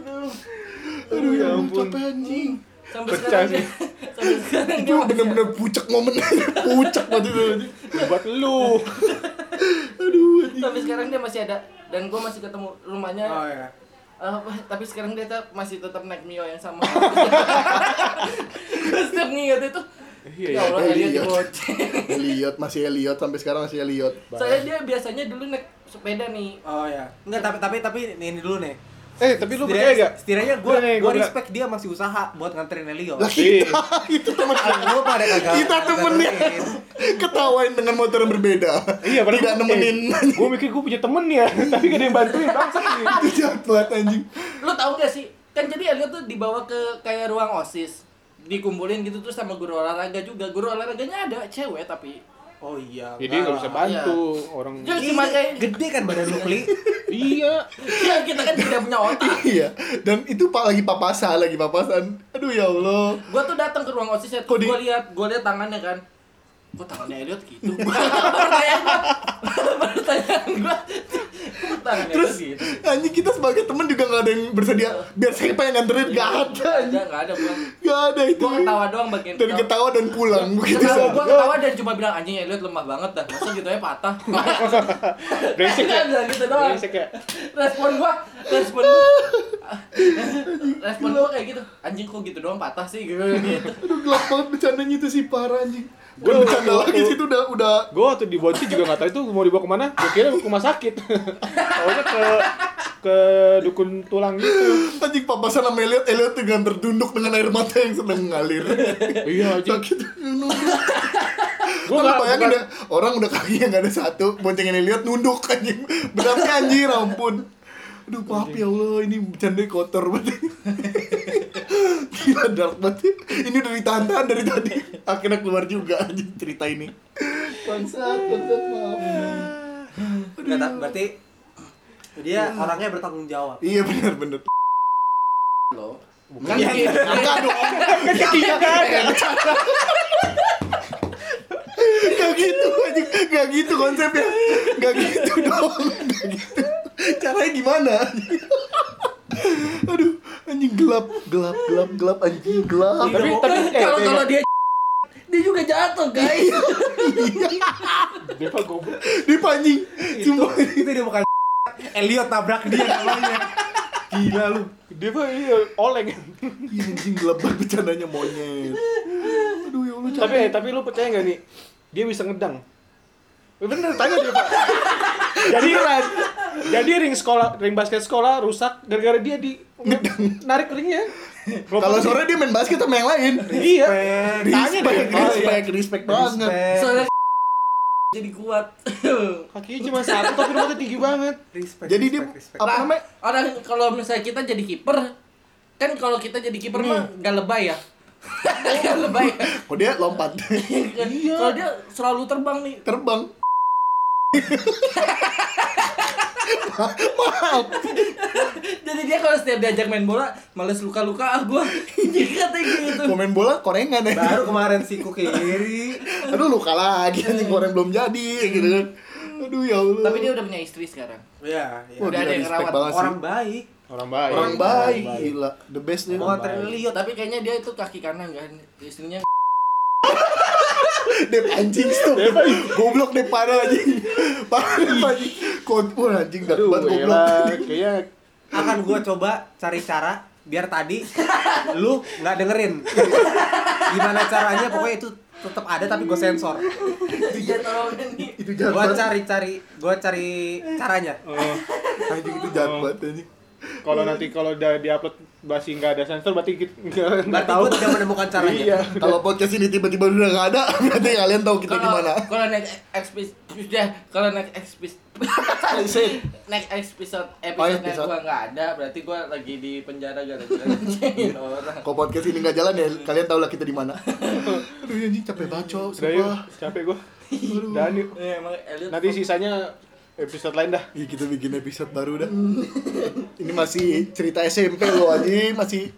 Aduh, ya ampun. Capek anjing. Sampai Pecah sekarang sih. dia, sampai sekarang Itu bener-bener pucek momen. Pucek banget itu. anjing. Buat lu. Aduh, anjing. sampai sekarang dia masih ada dan gue masih ketemu rumahnya Oh ya. Eh, tapi sekarang dia tetap- masih tetap naik Mio yang sama setiap nginget itu Iya, ya iya. Allah Elliot Elliot. Elliot masih Elliot sampai sekarang masih Elliot. saya dia biasanya dulu naik sepeda nih Oh ya. Enggak, tapi tapi tapi ini dulu nih. Eh, tapi lu percaya gak? Setidaknya gue gue gua respect dia masih usaha buat nganterin Elio. Lah Iya. kita itu teman Gue pada kagak. kita temennya ketawain dengan motor yang berbeda. Iya, padahal tidak nemenin. Eh, gua mikir gua punya temen ya, tapi gak ada yang bantuin bangsa nih. Itu jahat banget anjing. lu tahu gak sih kan jadi Elliot tuh dibawa ke kayak ruang osis dikumpulin gitu terus sama guru olahraga juga guru olahraganya ada cewek tapi Oh iya. Jadi gak bisa bantu orang. Ya, Iya, cuma kayak gede kan badan lu Pli. Iya. ya kita kan tidak punya otak Iya, dan itu pak lagi papasan, lagi papasan. Aduh ya Allah. gua tuh datang ke ruang osis ya di- gua lihat gua lihat tangannya kan kok tangannya Elliot gitu pertanyaan gua pertanyaan gua Terus Elliot gitu anjing kita sebagai teman juga nggak ada yang bersedia biar siapa yang nganterin gak ada Nggak ada anjing. nggak ada gua Gak ada itu. gua ketawa doang bagian Dan ketawa dan pulang begitu ketawa saja. gua ketawa dan cuma bilang anjing Elliot lemah banget dah masa gitu ya patah Brengsek ya. Gitu doang Brengsek ya. respon gua respon gua respon gua kayak gitu anjing kok gitu doang patah sih gitu Aduh gelap banget bercandanya itu sih parah anjing. Gua- Gua bercanda gua- lagi sih itu udah udah Gua waktu di Bonci juga gak tahu itu mau dibawa ke mana. Gua kira ke rumah sakit. Taunya ke ke dukun tulang gitu. anjing papasan sama Elliot, Elliot dengan terdunduk dengan air mata yang sedang mengalir. Iya aja. Sakit. Gua Gua nggak- bayangin deh, orang udah kakinya nggak ada satu, boncengin Elliot nunduk anjing. Beratnya anjir, ampun. Aduh, maaf ya Allah, ini bercanda kotor banget. Gila dark banget. Ini udah ditahan-tahan dari tadi. Akhirnya keluar juga anjing cerita ini. Bangsat, bangsat, maaf. Berarti dia orangnya bertanggung jawab. Iya benar benar. loh Kan enggak dong. Kakinya gak ada. Gak gitu anjing. Gak gitu konsepnya. Gak gitu dong. Gak gitu. Caranya gimana? Aduh, anjing gelap, gelap, gelap, gelap, anjing gelap. Tapi tapi eh kalau kalau dia dia juga jatuh guys dia mah goblok. Dia anjing. Itu, Sumpah. itu dia bukan Elliot tabrak dia namanya. Gila lu. Dia mah iya oleng. Iya anjing banget bercandanya monyet. Aduh ya Allah tapi eh, tapi lu percaya gak nih? Dia bisa ngedang. Eh, Bener tanya dia pak. jadi jadi ring sekolah ring basket sekolah rusak gara-gara dia di narik ringnya. Kalau sore dia main basket sama yang lain. iya. Respect. Tanya deh. Respect, respect, respect banget. Respect. soalnya jadi kuat Kakinya cuma satu tapi rambutnya tinggi banget. Respect. Jadi dia respect, respect. apa Nah, namanya? orang kalau misalnya kita jadi kiper kan kalau kita jadi kiper mah gak lebay ya gak lebay ya. Oh dia lompat. Kan kalau dia selalu terbang nih Terbang. Maaf. jadi dia kalau setiap diajak main bola males luka-luka ah gua jadi katanya gitu Komen bola korengan ya. Baru kemarin si kiri. Aduh luka lagi anjing goreng belum jadi gitu kan. Aduh ya Allah. tapi dia udah punya istri sekarang Iya, iya. Wah, udah ada yang respect rawat. banget sih. Orang baik. Orang baik. orang baik gila the best dia. Mau Elliot. tapi kayaknya dia itu kaki kanan kan istrinya Dep anjing stop. Goblok deh parah anjing. Parah Dep, anjing. Wah anjing gak Aduh, banget goblok. kayaknya Akan gua coba cari cara biar tadi lu nggak dengerin. Gimana caranya pokoknya itu tetap ada tapi gue sensor. tolongin nih Itu jahat Gua banget. cari cari gua cari caranya. oh, Anjing itu jahat banget anjing. Kalau nanti kalau udah diupload masih nggak ada sensor berarti kita nggak tahu. gue tidak menemukan caranya. Iya. Kalau podcast ini tiba-tiba udah nggak ada, berarti kalian tahu kita di Kalau mana. kalau next episode sudah kalau next episode next episode Oh, episode episode. gua nggak ada berarti gua lagi di penjara gara-gara ngecengin orang. Kalau podcast ini nggak jalan ya, kalian tahu lah kita di mana. Aduh anjing capek baco, Udah yuk, sumpah. capek gua. Dan yuk. Eh, emang Elliot Nanti sisanya episode lain dah. Ih, kita bikin episode baru dah. ini masih cerita SMP loh anjing, masih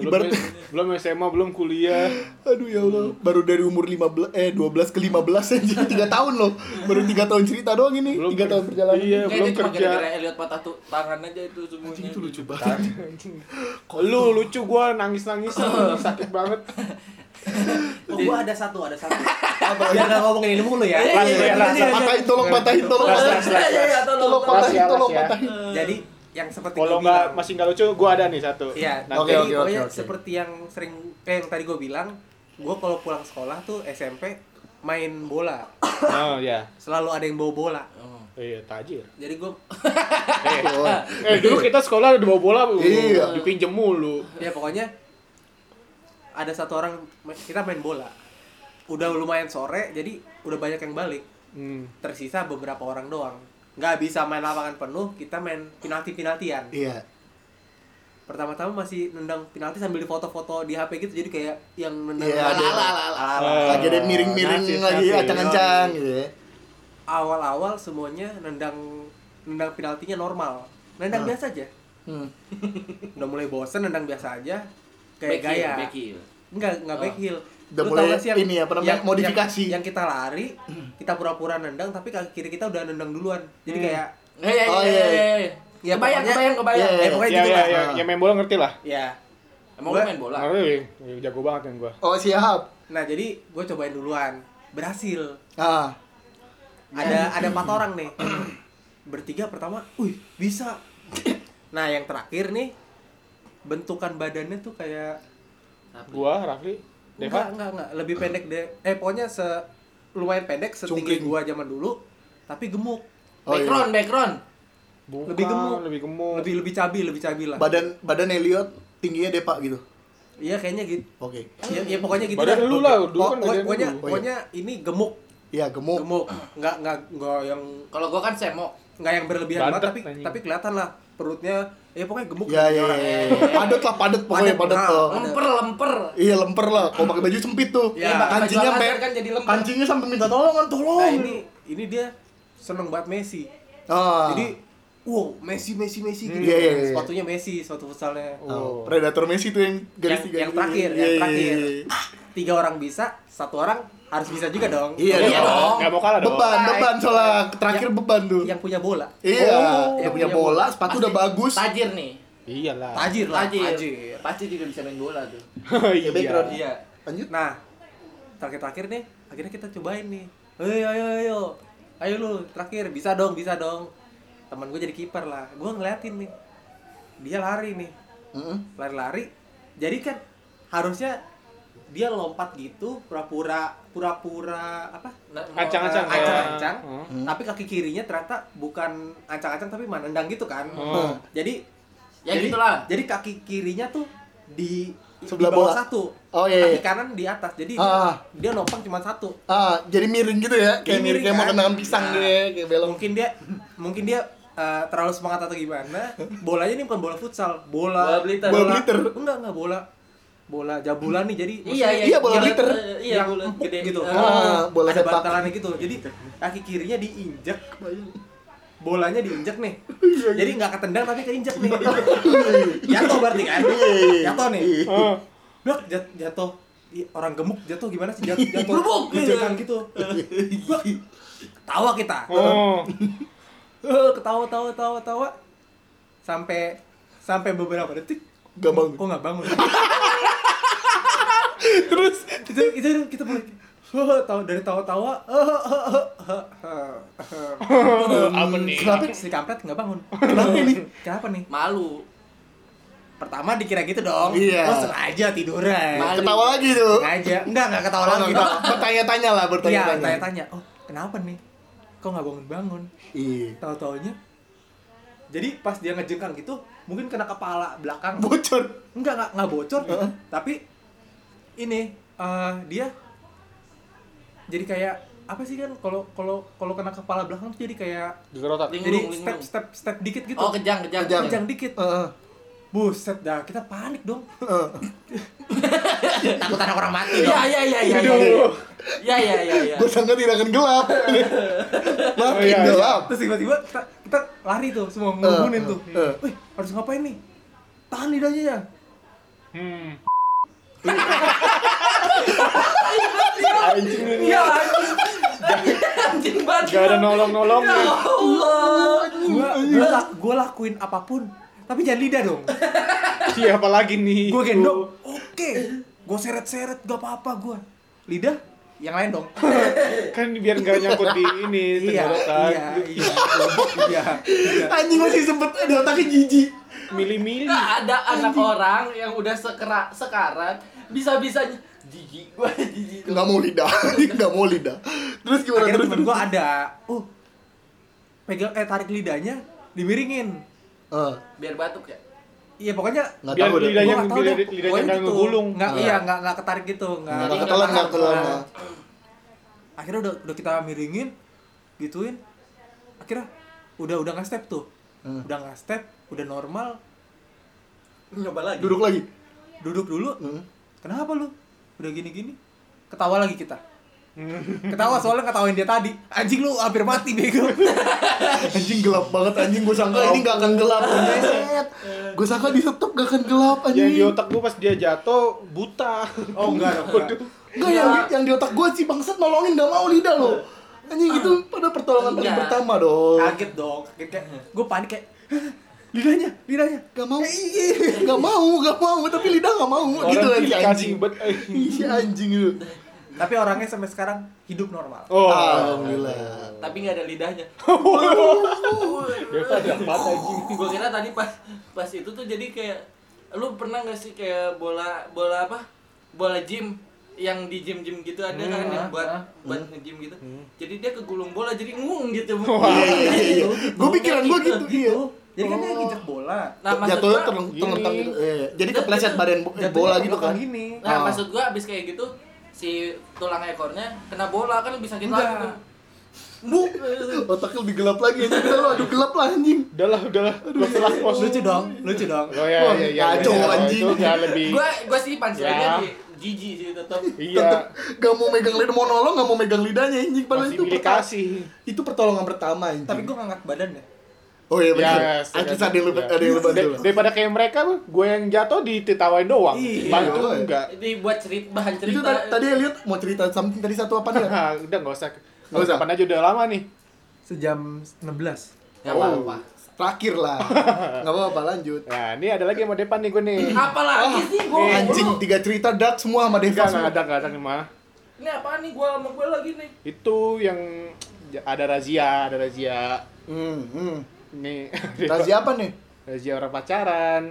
Belum, ibarat belum SMA, belum kuliah. Aduh ya Allah, baru dari umur 15 eh 12 ke 15 anjing 3 tahun loh. Baru 3 tahun cerita doang ini, Belum 3 tahun perjalanan. Iya, Kayaknya belum kerja. gara-gara Elliot patah tuh tangan aja itu semuanya. Anjing itu lucu banget. Lu lucu gua nangis-nangis sakit banget. Oh, gue ada satu, ada satu. Biar nggak ngomongin ini mulu ya. Iya, iya, ya, iya, iya. Patahin tolong patahin tolong. Iya, iya, tolong, patahin, tolong patahin. Jadi yang seperti Kalau gua nggak bilang- masih nggak lucu, gua ada nih satu. Iya. Oke, jadi oke, pokoknya oke. seperti yang sering kayak yang tadi gue bilang, gue kalau pulang sekolah tuh SMP main bola, Oh ya. selalu ada yang bawa bola. Oh. Iya, tajir. Jadi gue, Eh, eh dulu kita sekolah udah bawa bola, Iya. dipinjem mulu. ya pokoknya ada satu orang kita main bola. Udah lumayan sore, jadi udah banyak yang balik. Hmm. Tersisa beberapa orang doang. Nggak bisa main lapangan penuh, kita main penalti-penaltian. Iya. Pertama-tama masih nendang penalti sambil difoto-foto di HP gitu, jadi kayak yang nendang ada. Ala, ala, ala. Eh, Lagi ada miring-miring lagi acang-acang gitu ya. awal-awal semuanya nendang nendang penaltinya normal nendang Ah. biasa aja Hmm. udah mulai bosen nendang biasa aja kayak Back heel, gaya back heel. enggak enggak Oh. back heel Udah Lu mulai sih ini apa namanya, modifikasi. yang, yang kita lari kita pura-pura nendang tapi kaki kiri kita udah nendang duluan jadi Hmm. kayak Eh, iya, Oh, iya, iya, iya, iya. Ya, kebayang, kebayang, kebayang. Iya, eh pokoknya Ya, gitu ya, lah ya, yang main bola ngerti lah. ya Emang Gua- main bola? Ngerti, jago banget kan gua. Oh, siap. nah jadi gue cobain duluan berhasil Ah. ada ada empat orang nih bertiga pertama wih bisa nah yang terakhir nih bentukan badannya tuh kayak Gua, Rafli, enggak Deva. enggak enggak lebih pendek deh eh pokoknya se lumayan pendek setinggi Cungkring. gua zaman dulu tapi gemuk Oh, iya. background, background. Bukan, Lebih gemuk. lebih gemuk. lebih lebih cabi lebih cabi lah Badan badan Elliot tingginya Depa gitu. iya kayaknya gitu Oke. ya, ya pokoknya gitu Badan lu lah, dulu kan badan pokoknya lu. Oh, iya. pokoknya ini gemuk Iya, gemuk. gemuk nggak nggak nggak yang Kalau gua kan semok. nggak yang berlebihan banget Bantet, tapi anjing. tapi kelihatan lah perutnya ya pokoknya gemuk gitu iya, orang. iya. Padat lah, padat pokoknya Padat, padat. nah. oh. Lemper, lemper. Iya, lemper lah. Kalau pakai baju sempit tuh. Ya, baju kancingnya sampai kan jadi lemper. kancingnya sampai minta tolongan, tolong. nah ini ini dia seneng banget Messi Ah. jadi wow Messi Messi Messi gitu Iya, iya, iya. sepatunya Messi sepatu futsalnya Oh, Predator Messi tuh yang garis yang, tiga. yang terakhir Iya, yang iya, terakhir iya. tiga orang bisa satu orang harus bisa juga dong Iya, Iya dong. dong. Nggak mau kalah dong. Beban, beban soalnya terakhir yang- beban tuh. yang punya bola Iya, Oh, yang yang punya bola, bola. sepatu Pasti udah bagus. Tajir nih. Iyalah. tajir lah Tajir. tajir Pasti juga bisa main bola tuh. Iya. background. Iya. Lanjut. nah terakhir-terakhir nih akhirnya kita cobain nih ayo ayo ayo ayo lu terakhir bisa dong bisa dong teman gue jadi kiper lah gue ngeliatin nih dia lari nih Heeh. lari-lari jadi kan harusnya dia lompat gitu pura-pura pura-pura apa Nah, Ancang-ancang kayak- ancang-ancang Hmm. tapi kaki kirinya ternyata bukan ancang-ancang tapi manendang gitu kan Oh. jadi Ya jadi, gitulah. jadi kaki kirinya tuh di Sebelah di bawah bola. satu Oh, iya, kaki iya. kanan di atas jadi Ah. dia nopang cuma satu Ah, jadi miring gitu ya, kayak miring kayak mau kan? kenangan pisang Nah, gitu ya, kayak belok. mungkin dia mungkin dia eh, terlalu semangat atau gimana bolanya ini bukan bola futsal Bola bola bliter. Bola bliter. enggak enggak bola bola jabulan nih jadi Iya, iya. Iya, bola Yang- bliter. Iya, yang bola gede gitu. Ah. Ah, bola ada sepak. bantalannya gitu jadi kaki kirinya diinjek bolanya diinjek nih. Jadi nggak ketendang tapi keinjek nih. Jatuh berarti kan? Jatuh nih. Blok jat- jatuh. Orang gemuk jatuh gimana sih? Jatuh jatuh injekan gitu. Blok. tawa kita. Oh. Eh, ketawa tawa tawa tawa sampai sampai beberapa detik. Gak bangun. kok nggak bangun terus itu itu kita mulai tahu dari tawa-tawa Apa nih? kenapa si kampret nggak bangun kenapa nih kenapa nih Malu. pertama dikira gitu dong Iya. oh sengaja tiduran Malu. Ketawa lagi tuh. sengaja enggak enggak ketawa Oh, lagi bertanya-tanya lah, iya bertanya-tanya. tanya-tanya oh kenapa nih kok nggak bangun bangun Iya. tahu taunya jadi pas dia ngejengkang gitu mungkin kena kepala belakang Bocor. enggak enggak enggak bocor tapi ini eh, dia jadi kayak apa sih kan kalau kalau kalau kena kepala belakang tuh jadi kayak Geger otak. Linglung, jadi step step step dikit gitu Oh, kejang, kejang. Kejang. kejang dikit Heeh. buset dah kita panik dong Takut anak orang mati dong. Iya, iya, iya, iya. Aduh. Iya, iya, iya, iya. Gue sangka tidak akan gelap. Makin iya, iya. gelap. terus tiba-tiba kita, kita lari tuh semua ngebunin tuh eh, eh. wih harus ngapain nih tahan lidahnya ya Hmm. Anjing ini. Iya, anjing. Anjing banget. Gak ada nolong-nolong. Ya Allah. la- gua lakuin apa pun tapi jangan lidah dong Siapa lagi nih? gua gendong oke gua seret-seret gak apa-apa gua lidah yang lain dong Kan biar gak nyangkut di ini iya tenggorokan. iya iya iya iya. Anjing masih sempet di otaknya jijik. Mili-mili. Nggak ada anak orang yang udah sekera, sekarat bisa-bisanya jijik gua jijik. Nggak mau lidah. Nggak mau lidah. Terus gimana akhirnya terus? temen gua ada uh pegang eh tarik lidahnya dimiringin Eh, biar batuk ya iya pokoknya nggak tahu deh. lidahnya- nggak tahu dah. lidahnya nggak gitu. ngegulung. nggak Nah. iya nggak nggak ketarik gitu nggak Nggak ketelan, nggak nggak ketelan. nah. akhirnya udah udah kita miringin gituin akhirnya udah udah nggak step tuh Hmm. udah nggak step udah normal nyoba lagi Duduk lagi. duduk dulu Hmm. kenapa lu udah gini gini ketawa lagi kita ketawa soalnya ketawain dia tadi anjing lu hampir mati bego Anjing gelap banget anjing gue sangka ini nggak akan gelap anjing. Gue sangka di stop gak akan gelap Yang di anjing. otak gua pas dia jatuh buta. oh enggak dong enggak. Enggak yang di, yang di otak gue sih bangsat nolongin gak mau lidah lo. Anjing itu pada pertolongan paling pertama dong. kaget dong kaget kayak gue panik kayak lidahnya lidahnya Gak mau. Gak mau, gak mau, tapi lidah gak mau gitu Orang dikasih anjing. eh. Si anjing itu. Tapi orangnya sampai sekarang hidup normal Oh. Alhamdulillah. tapi nggak ada lidahnya Dia pada apa anjing? gua kira tadi pas pas itu tuh jadi kayak lu pernah nggak sih kayak bola bola apa bola gym yang di gym gym gitu ada kan yang buat buat nge-gym gitu jadi dia kegulung bola jadi ngung gitu Iya iya iya. Gue pikiran gue gitu, iya. jadi kan dia nginjek bola nah maksud Jatuhnya gua terlentang gini. gitu. Eh, Jadi kepleset badan Jatuhnya bola gitu kan. gini nah Ah. maksud gua abis kayak gitu si tulang ekornya kena bola kan lebih sakit lagi tuh bu Otaknya lebih gelap lagi anjing. Udah aduh gelap lah anjing. Udahlah, udahlah. Gua selah pos. lucu dong lucu dong Oh ya, Wah, ya, ya. kacau, ya, anjing. Itu ya lebih. gua gua sih punchline-nya Ya. di jijik sih tetap Iya. Gak mau megang lidah mau nolong gak mau megang lidahnya anjing padahal Masih itu kasih. itu pertolongan pertama anjing. tapi gue ngangkat badan ya Oh iya Ya, benar. setidaknya- Anjing ada yang lebih ya. ada yang lebih Dar- Daripada kayak mereka, gue yang jatuh ditawain doang. Iya. Bantu Iya. enggak. ini buat cerita bahan cerita Itu tadi, tadi lihat mau cerita something tadi satu apa nih? Nah, udah nggak usah. Nggak Nggak usah. usah. aja udah lama nih. sejam 16 nggak apa-apa Terakhir lah. Enggak apa-apa lanjut. Nah, ini ada lagi yang mau depan nih gue nih. apalagi sih gua eh, Anjing tiga cerita dark semua sama Deva Enggak, enggak ada, enggak ada nih mah. ini apaan nih gua sama gua lagi nih Itu yang ada razia, ada razia. Hmm, hmm. Nih, Razia apa nih? razia orang pacaran.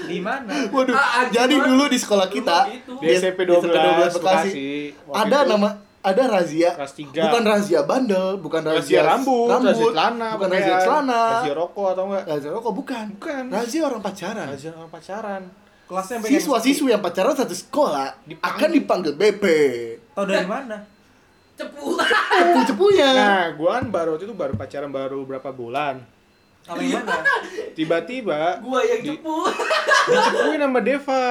di mana Waduh, Ah, anjing jadi banget. dulu di sekolah kita gitu. Di SMP 12 Bekasi. Waktu ada itu nama ada razia kelas bukan razia bandel bukan razia, razia rambut, razia celana, bukan pakaian, razia celana razia rokok atau enggak? razia rokok bukan Bukan. razia orang pacaran Razia orang pacaran. kelasnya siswa-siswi yang pacaran satu sekolah Dipanggil. akan dipanggil BP tau dari mana cepu cepu-cepunya Nah, gua kan baru itu baru pacaran baru berapa bulan. sama yang mana Tiba-tiba gua yang di- cepu dicepuin sama Deva.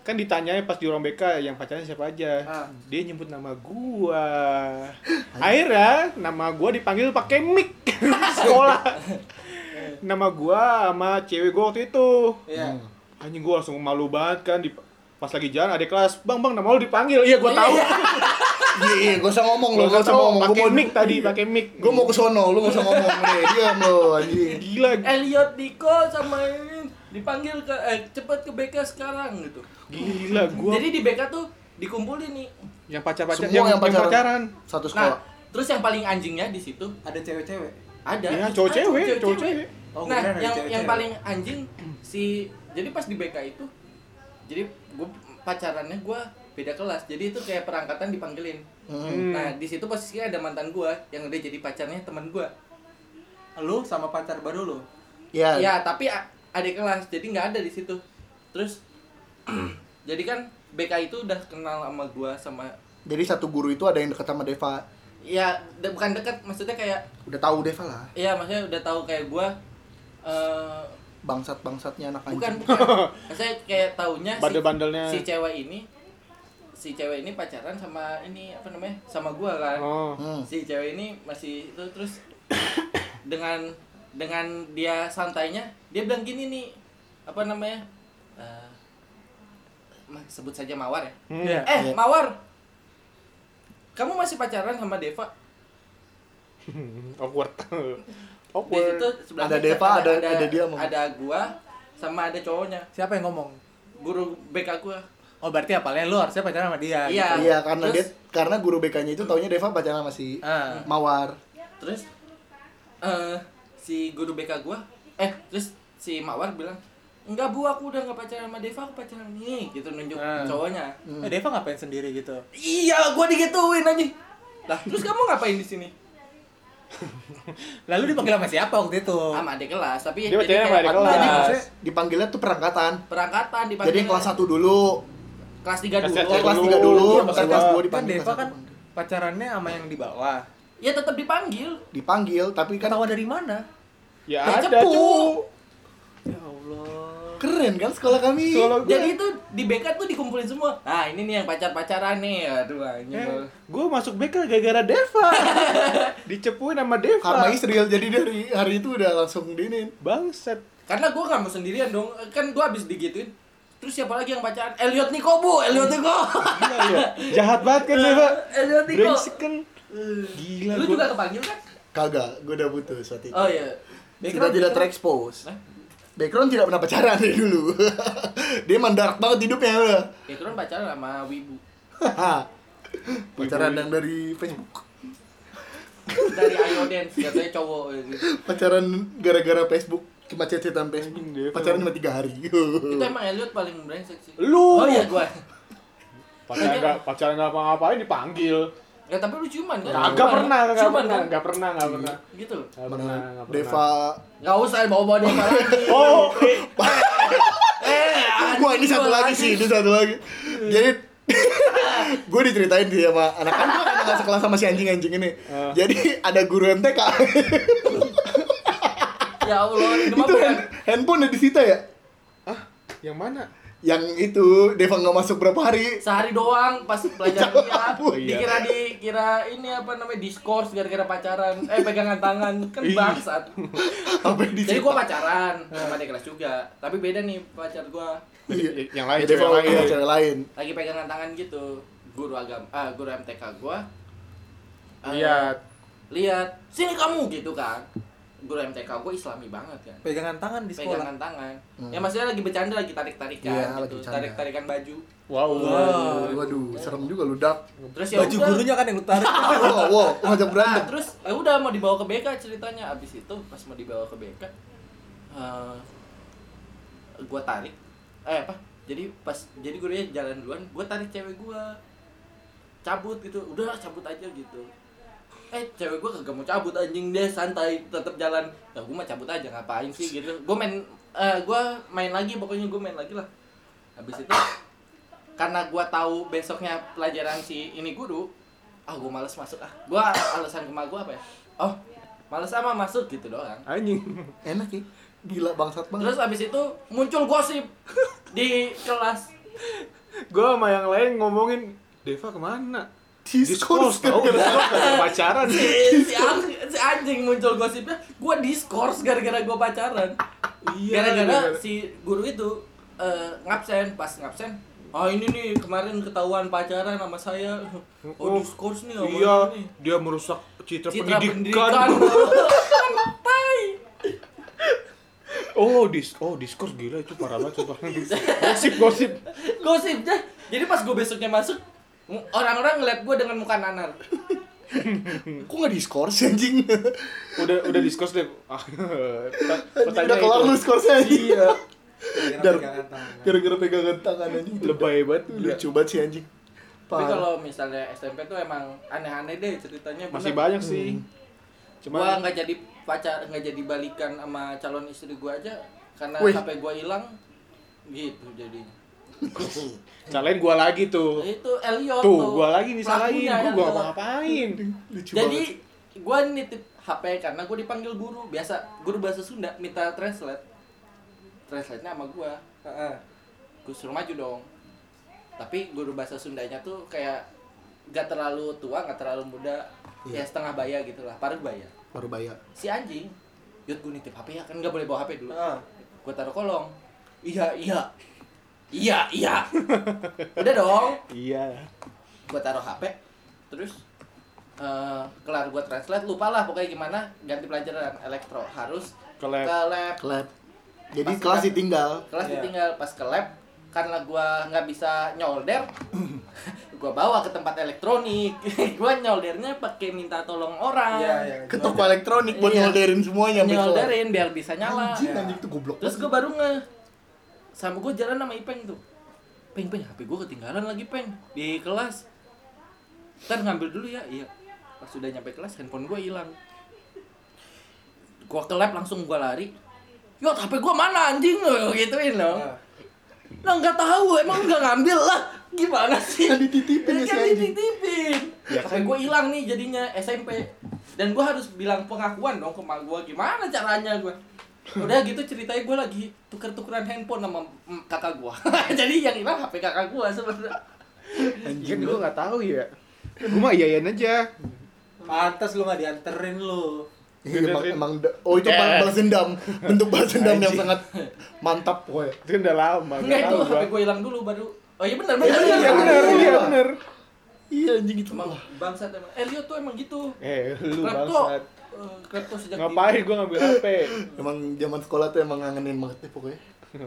Kan ditanyanya pas di ruang BK yang pacarnya siapa aja. Ah. Dia nyebut nama gua. Akhirnya nama gua dipanggil pakai mic sekolah. Nama gua sama cewek gua waktu itu. Iya. Anjing gua langsung malu banget kan di pas lagi jalan ada kelas, "Bang, Bang, nama lu dipanggil." Iya, gua tahu. iya iya gak usah ngomong lo Gua gak usah ngomong pakai Gua mau- mic tadi, pakai mic. gue mau ke sono lu gak usah ngomong nih diam lo anjing gila. Elliot Diko sama ini dipanggil ke eh cepet ke BK sekarang gitu Gila gua jadi di BK tuh dikumpulin nih yang pacar-pacar Semua yang pacaran. pacaran. satu nah sekolah terus yang paling anjingnya di situ ada cewek-cewek ada Ya, cowok cewek, cewek-cewek. cowok cewek. Oh, nah ada yang yang paling anjing si jadi pas di BK itu jadi gue pacarannya gue beda kelas jadi itu kayak perangkatan dipanggilin Hmm. nah di situ posisinya ada mantan gue yang udah jadi pacarnya teman gue lu sama pacar baru lu. Ya, ya tapi adik kelas jadi nggak ada di situ terus jadi kan BK itu udah kenal sama gua sama jadi satu guru itu ada yang dekat sama Deva. ya de- bukan deket maksudnya kayak Udah tahu Deva lah. Iya, maksudnya udah tahu kayak gua eh Bangsat-bangsatnya anak bukan anjing. bukan. Maksudnya kayak taunya si, Bandel-bandelnya. si cewek ini si cewek ini pacaran sama ini apa namanya? sama gua kan. Oh. Hmm. Si cewek ini masih itu terus dengan dengan dia santainya dia bilang gini nih apa namanya? Eh, ma- sebut saja Mawar ya. Hmm. Iya. Eh, Iya. Mawar. Kamu masih pacaran sama Deva? Awkward. Di Awkward. situ sebelahnya Ada Deva, ada- ada dia mau- Ada gua sama ada cowoknya. Siapa yang ngomong? Guru BK gua. Oh berarti apalnya lu harusnya pacaran sama dia. Iya. Iya, karena dia Terus- karena guru BK-nya itu taunya Deva pacaran sama si Ah. Mawar. Terus eh si guru BK gua eh terus si Mawar bilang Enggak bu, aku udah gak pacaran sama Deva, aku pacaran nih Gitu nunjuk Ah. cowoknya Hmm. Eh, Deva ngapain sendiri gitu? Iya, gua digituin aja Lah, terus kamu ngapain di sini? Lalu dipanggil sama siapa waktu itu? Sama adik kelas, tapi Dia pacaran sama adik kelas. Jadi Jadi maksudnya dipanggilnya tuh perangkatan. perangkatan dipanggil Jadi yang kelas 1 dulu, kelas 3 Kelas dulu kelas dulu. 3 dulu, Iya, kelas gua. 2 Kan dipanggil. Deva kelas kan pacarannya sama yang di bawah. Ya tetap dipanggil dipanggil, tapi kan Ketahuan dari mana? Ya Ya, ada, cepu. cu. Keren kan sekolah kami. Soalnya gue, Jadi itu di BK tuh dikumpulin semua. Nah, ini nih yang pacar-pacaran nih. Aduh, anjing. eh, gue masuk BK gara-gara Deva. Dicepuin sama Deva. Karma Israel jadi dari hari itu udah langsung dinin. Bangsat. Karena gua nggak mau sendirian dong. Kan gua habis digituin. Terus siapa lagi yang pacaran? Elliot Niko, Bu. Elliot Niko. Iya, iya. Jahat banget kan Deva. Elliot Niko. Brengsek kan. Gila Lu gua. juga kepanggil kan? Kagak, gue udah putus waktu itu. Oh iya. Sudah tidak terekspos. Hah? Background tidak pernah pacaran dari dulu. Dia mandarak banget hidupnya udah. Ya kan pacaran sama Wibu. pacaran yang dari Facebook. Dari Ayo Dance, katanya cowok gitu. Pacaran gara-gara Facebook. Cuma cecetan Facebook. Pacaran cuma 3 hari. Itu emang Elliot paling brengsek sih. Lu. Oh iya gua. Pacaran nggak pacaran nggak apa-ngapain dipanggil. Ya tapi lu ciuman kan? Ciuman, pernah, kagak Ciuman pernah, kan? nggak pernah, nggak pernah. Gitu. Nggak pernah, nggak pernah. Deva. Gak usah bawa-bawa dia lagi. Oh, Eh, Wah ini satu gua lagi sih, ini satu lagi. Jadi gue diceritain sih sama anak kan gue kan nggak sekelas sama si anjing-anjing ini. Ah. Jadi ada guru MTK. Ya Allah, ini mah itu bukan hand- handphone udah disita ya? ah, yang mana? Yang itu Deva nggak masuk berapa hari? sehari doang pas pelajaran dia. Iya. dikira dikira ini apa namanya diskors gara-gara pacaran. Eh pegangan tangan. Kan bangsat. Jadi gua pacaran sama adik kelas juga. Tapi beda nih pacar gua. Iya. Yang lain, Deva iya, cewek lain. lagi pegangan tangan gitu. Guru agama ah guru MTK gua. Lihat. lihat. Sini kamu gitu kan guru MTK gua islami banget kan Pegangan tangan di sekolah. pegangan tangan Hmm. ya maksudnya lagi bercanda lagi tarik tarikan Iya, gitu tarik tarikan baju Wow. Waduh, waduh, serem juga lu dak. terus ya Baju udah. gurunya kan yang lu tarik. wow, wow, ngajak Nah, berantem. terus ya udah mau dibawa ke BK ceritanya abis itu pas mau dibawa ke BK eh gua tarik eh apa jadi pas jadi gurunya jalan duluan gua tarik cewek gua cabut gitu udah cabut aja gitu eh cewek gua kagak mau cabut anjing deh santai tetap jalan ya gua mah cabut aja ngapain sih gitu gua main eh gua main lagi pokoknya gua main lagi lah habis itu karena gua tahu besoknya pelajaran si ini guru ah gua males masuk ah gua alasan ke gua apa ya oh males sama masuk gitu doang Anjing. Enak ya. Gila bangsat banget. terus abis itu muncul gosip di kelas Gua sama yang lain ngomongin Deva ke mana? Diskors tahu gara-gara. diskors kagak pacaran. si, si, ang- si anjing muncul gosipnya gua diskors gara-gara gua pacaran Iya, gara-gara gara-gara. si guru itu eh, ngabsen pas ngabsen Oh ini nih kemarin ketahuan pacaran sama saya. Oh, diskors nih sama Iya, ini. dia merusak citra, Citra pendidikan. pendidikan. Oh, dis oh diskors gila itu parah banget sumpah. gosip gosip. Gosip dah. Jadi pas gue besoknya masuk, orang-orang ngeliat gue dengan muka nanar. Kok nggak diskors anjing? Udah udah diskors deh. Ah, Anjing, udah kelar lu skorsnya anjing. Iya. Gara-gara pegangan tangan. Gara-gara pegangan tangan anjing. Lebay banget. Lucu banget sih anjing. Tapi kalau misalnya SMP tuh emang aneh-aneh deh ceritanya. Masih banyak sih. Hmm. Gua Cuma nggak jadi pacar nggak jadi balikan sama calon istri gua aja karena Wih. HP gua hilang gitu jadinya Salahin gua lagi tuh. itu Elliot Tuh, gua lagi disalahin, Pelakunya gua gua tuh. ngapa-ngapain. Lucu jadi gua nitip HP karena gua dipanggil guru biasa guru bahasa Sunda minta translate translate nya sama gua Heeh. gua suruh maju dong tapi guru bahasa Sundanya tuh kayak gak terlalu tua gak terlalu muda Iya. ya setengah baya gitu lah paruh baya baru bayar. si anjing yud gue nitip HP ya kan nggak boleh bawa HP dulu Heeh. gue taruh kolong iya iya iya iya udah dong Iya. gue taruh HP terus eh kelar gue translate lupa lah pokoknya gimana ganti pelajaran elektro harus Ke lab. ke lab Lab. Jadi Pas kelas ditinggal. kelas Iya. ditinggal pas ke lab karena gua nggak bisa nyolder gua bawa ke tempat elektronik gua nyoldernya pakai minta tolong orang Iya, iya. Ke toko elektronik buat Iya. nyolderin semuanya nyolderin biar bisa nyala Anjing, Ya. anjing tuh goblok. terus gue baru nge sama gue jalan sama Ipeng tuh Peng Peng HP gue ketinggalan lagi Peng di kelas ntar ngambil dulu ya iya pas sudah nyampe kelas handphone gue hilang gue ke lab langsung gue lari Yo, HP gue mana anjing lo gituin dong. Heeh. Lah nggak tahu, emang nggak ngambil lah. Gimana sih? Kan dititipin ya si kan dititipin. Ya HP gue hilang nih jadinya SMP. Dan gue harus bilang pengakuan dong ke mak gue gimana caranya gue. Udah gitu ceritanya gue lagi tuker-tukeran handphone sama kakak gue. Jadi yang hilang HP kakak gue sebenarnya. Kan gua nggak tahu ya. Gua mah iyain aja. Pantes lu nggak dianterin lu. Iya, emang, emang oh itu Eh. balas dendam bentuk balas dendam yang sangat mantap pokoknya Itu kan udah lama, nggak itu tahu HP gua. gue hilang dulu baru. Oh iya benar benar. Iya benar, iya benar. iya anjing itu Emang Wah, bangsat emang. Elliot tuh emang gitu. Eh, lu bangsat. Klepto sejak Ngapain gua ngambil HP? emang zaman sekolah tuh emang ngangenin banget deh pokoknya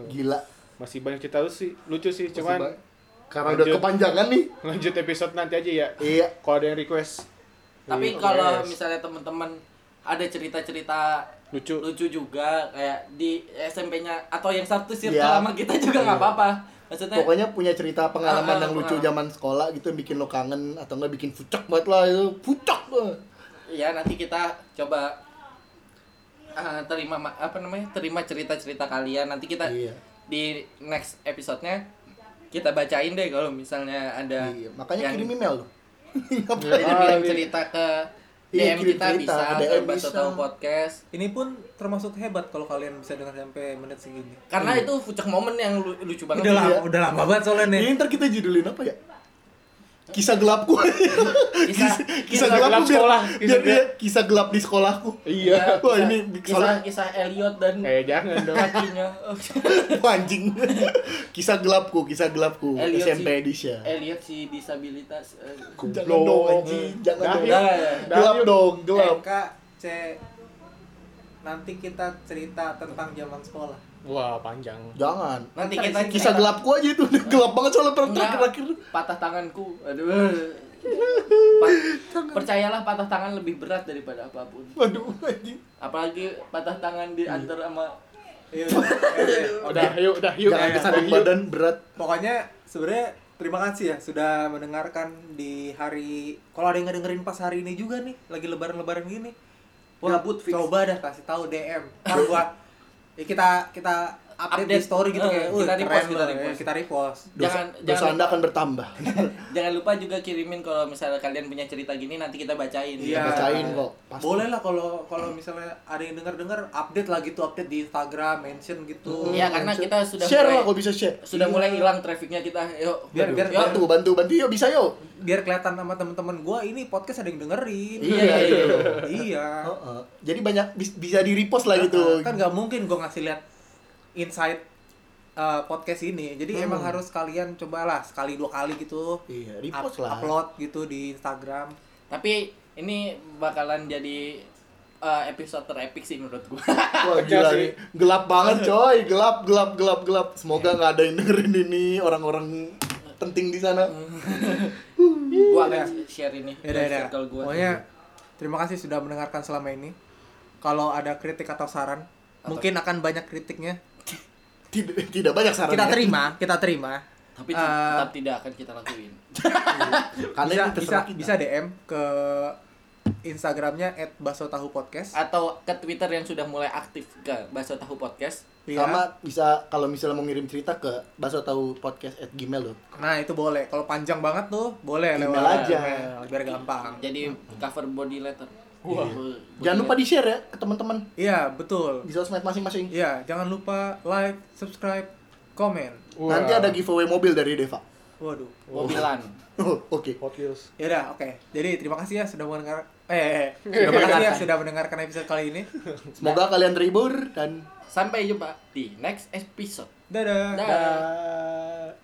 gila Masih banyak cerita lu sih, lucu sih, Masih cuman ba- karena udah Lanjut. kepanjangan nih lanjut episode nanti aja ya. iya Kalau ada yang request. Tapi Request. kalau misalnya teman-teman ada cerita-cerita lucu. lucu juga kayak di SMP-nya atau yang satu circle Iya. sama kita juga nggak Iya. apa-apa. Maksudnya pokoknya punya cerita pengalaman Ah, ah, yang lucu pengalaman. zaman sekolah gitu yang bikin lo kangen atau enggak bikin fucek banget lah itu fucek banget ya nanti kita coba ah, terima ma- apa namanya? terima cerita-cerita kalian. Nanti kita iya di next episode-nya kita bacain deh kalau misalnya ada iya makanya yang kirim email lo kirim Ah, iya. cerita ke Iya, DM kirim kita cerita, bisa DM bisa. Tahu Podcast. Ini pun termasuk hebat kalau kalian bisa dengar sampai menit segini. Karena Iya. itu fucek momen yang lu- lucu banget. Udah lama, Iya. udah lama banget soalnya nih. ini ntar kita judulin apa ya kisah gelapku Kisah- kisah gelap gelapku biar, sekolah, biar kisah dia kisah gelap di sekolahku Iya. Wah, kisah- ini kisah soalnya- kisah Elliot dan Eh, jangan dong. kakinya. Anjing kisah gelapku kisah gelapku Elliot SMP sih. edition Elliot si disabilitas. eh, jangan dong anjing jangan dong ya. Gelap dong gelap NK C nanti kita cerita tentang zaman sekolah. Wah, panjang. jangan Nanti kita kisah gelapku aja itu udah gelap banget soalnya Enggak, terakhir-terakhir patah tanganku. Aduh. Pa- percayalah patah tangan lebih berat daripada apa pun. waduh anjing Apalagi patah tangan di antar sama Iya, udah. Udah, yuk, udah, yuk. jangan kesandung Yuk. badan berat Pokoknya sebenarnya terima kasih ya sudah mendengarkan di hari kalau ada yang ngedengerin pas hari ini juga nih lagi lebaran-lebaran gini. Wah, Gabut coba dah kasih tahu DM. Ntar gua ya kita kita update, di Update. story gitu Eh, kayak, "Wih, kita repost, kita loh." repost. Ya, kita repost. dosa, Jangan- dosa jangan anda akan bertambah Jangan lupa juga kirimin kalau misalnya kalian punya cerita gini nanti kita bacain. Iya. bacain kok pasti. Boleh lah kalau kalau misalnya ada yang dengar-dengar update lah gitu, update di Instagram, mention gitu. Iya, karena kita sudah share mulai- lah kalau bisa share Sudah Iya. mulai hilang trafficnya kita. Yuk. Biar- biar- yuk. bantu bantu bantu yuk bisa yuk Biar kelihatan sama teman-teman gua ini podcast ada yang dengerin. Iya, iya, iya. Iya. Heeh. jadi banyak bis- bisa di repost lah gitu Kan nggak mungkin gua ngasih lihat insight uh, podcast ini. Jadi Hmm. emang harus kalian cobalah sekali dua kali gitu. iya up- repost lah upload gitu di Instagram. Tapi ini bakalan jadi uh, episode terepik sih menurut gua. Wah gila sih. Gelap banget coy, gelap gelap gelap gelap. Semoga nggak ada yang dengerin ini orang-orang penting di sana. gua akan share ini Ya udah, ya gua. Pokoknya terima kasih sudah mendengarkan selama ini. Kalau ada kritik atau saran, mungkin akan banyak kritiknya. Tidak tidak banyak saran. Kita terima, kita terima. Tapi Eh, tetap tidak akan kita lakuin. Karena bisa bisa kita. bisa DM ke Instagramnya @basotahupodcast. atau ke Twitter yang sudah mulai aktif ke Baso Tahu Podcast. Iya. Sama bisa kalau misalnya mau ngirim cerita ke baso tahu podcast at gmail loh. Nah, itu boleh. Kalau panjang banget tuh, boleh Email lewat aja. email, biar gampang. Jadi cover body letter. Wah. Jangan lupa di share ya ke teman-teman Iya, betul. di sosmed masing-masing. Iya, jangan lupa like, subscribe, komen. Wah. Nanti ada giveaway mobil dari Deva. Waduh. mobilan. Oh, Oke. Hot Wheels. Ya udah, oke. Jadi terima kasih ya sudah mendengar eh, eh terima kasih ya sudah mendengarkan episode kali ini. Semoga kalian terhibur dan Sampai jumpa di next episode. Dadah. Dah. Dah.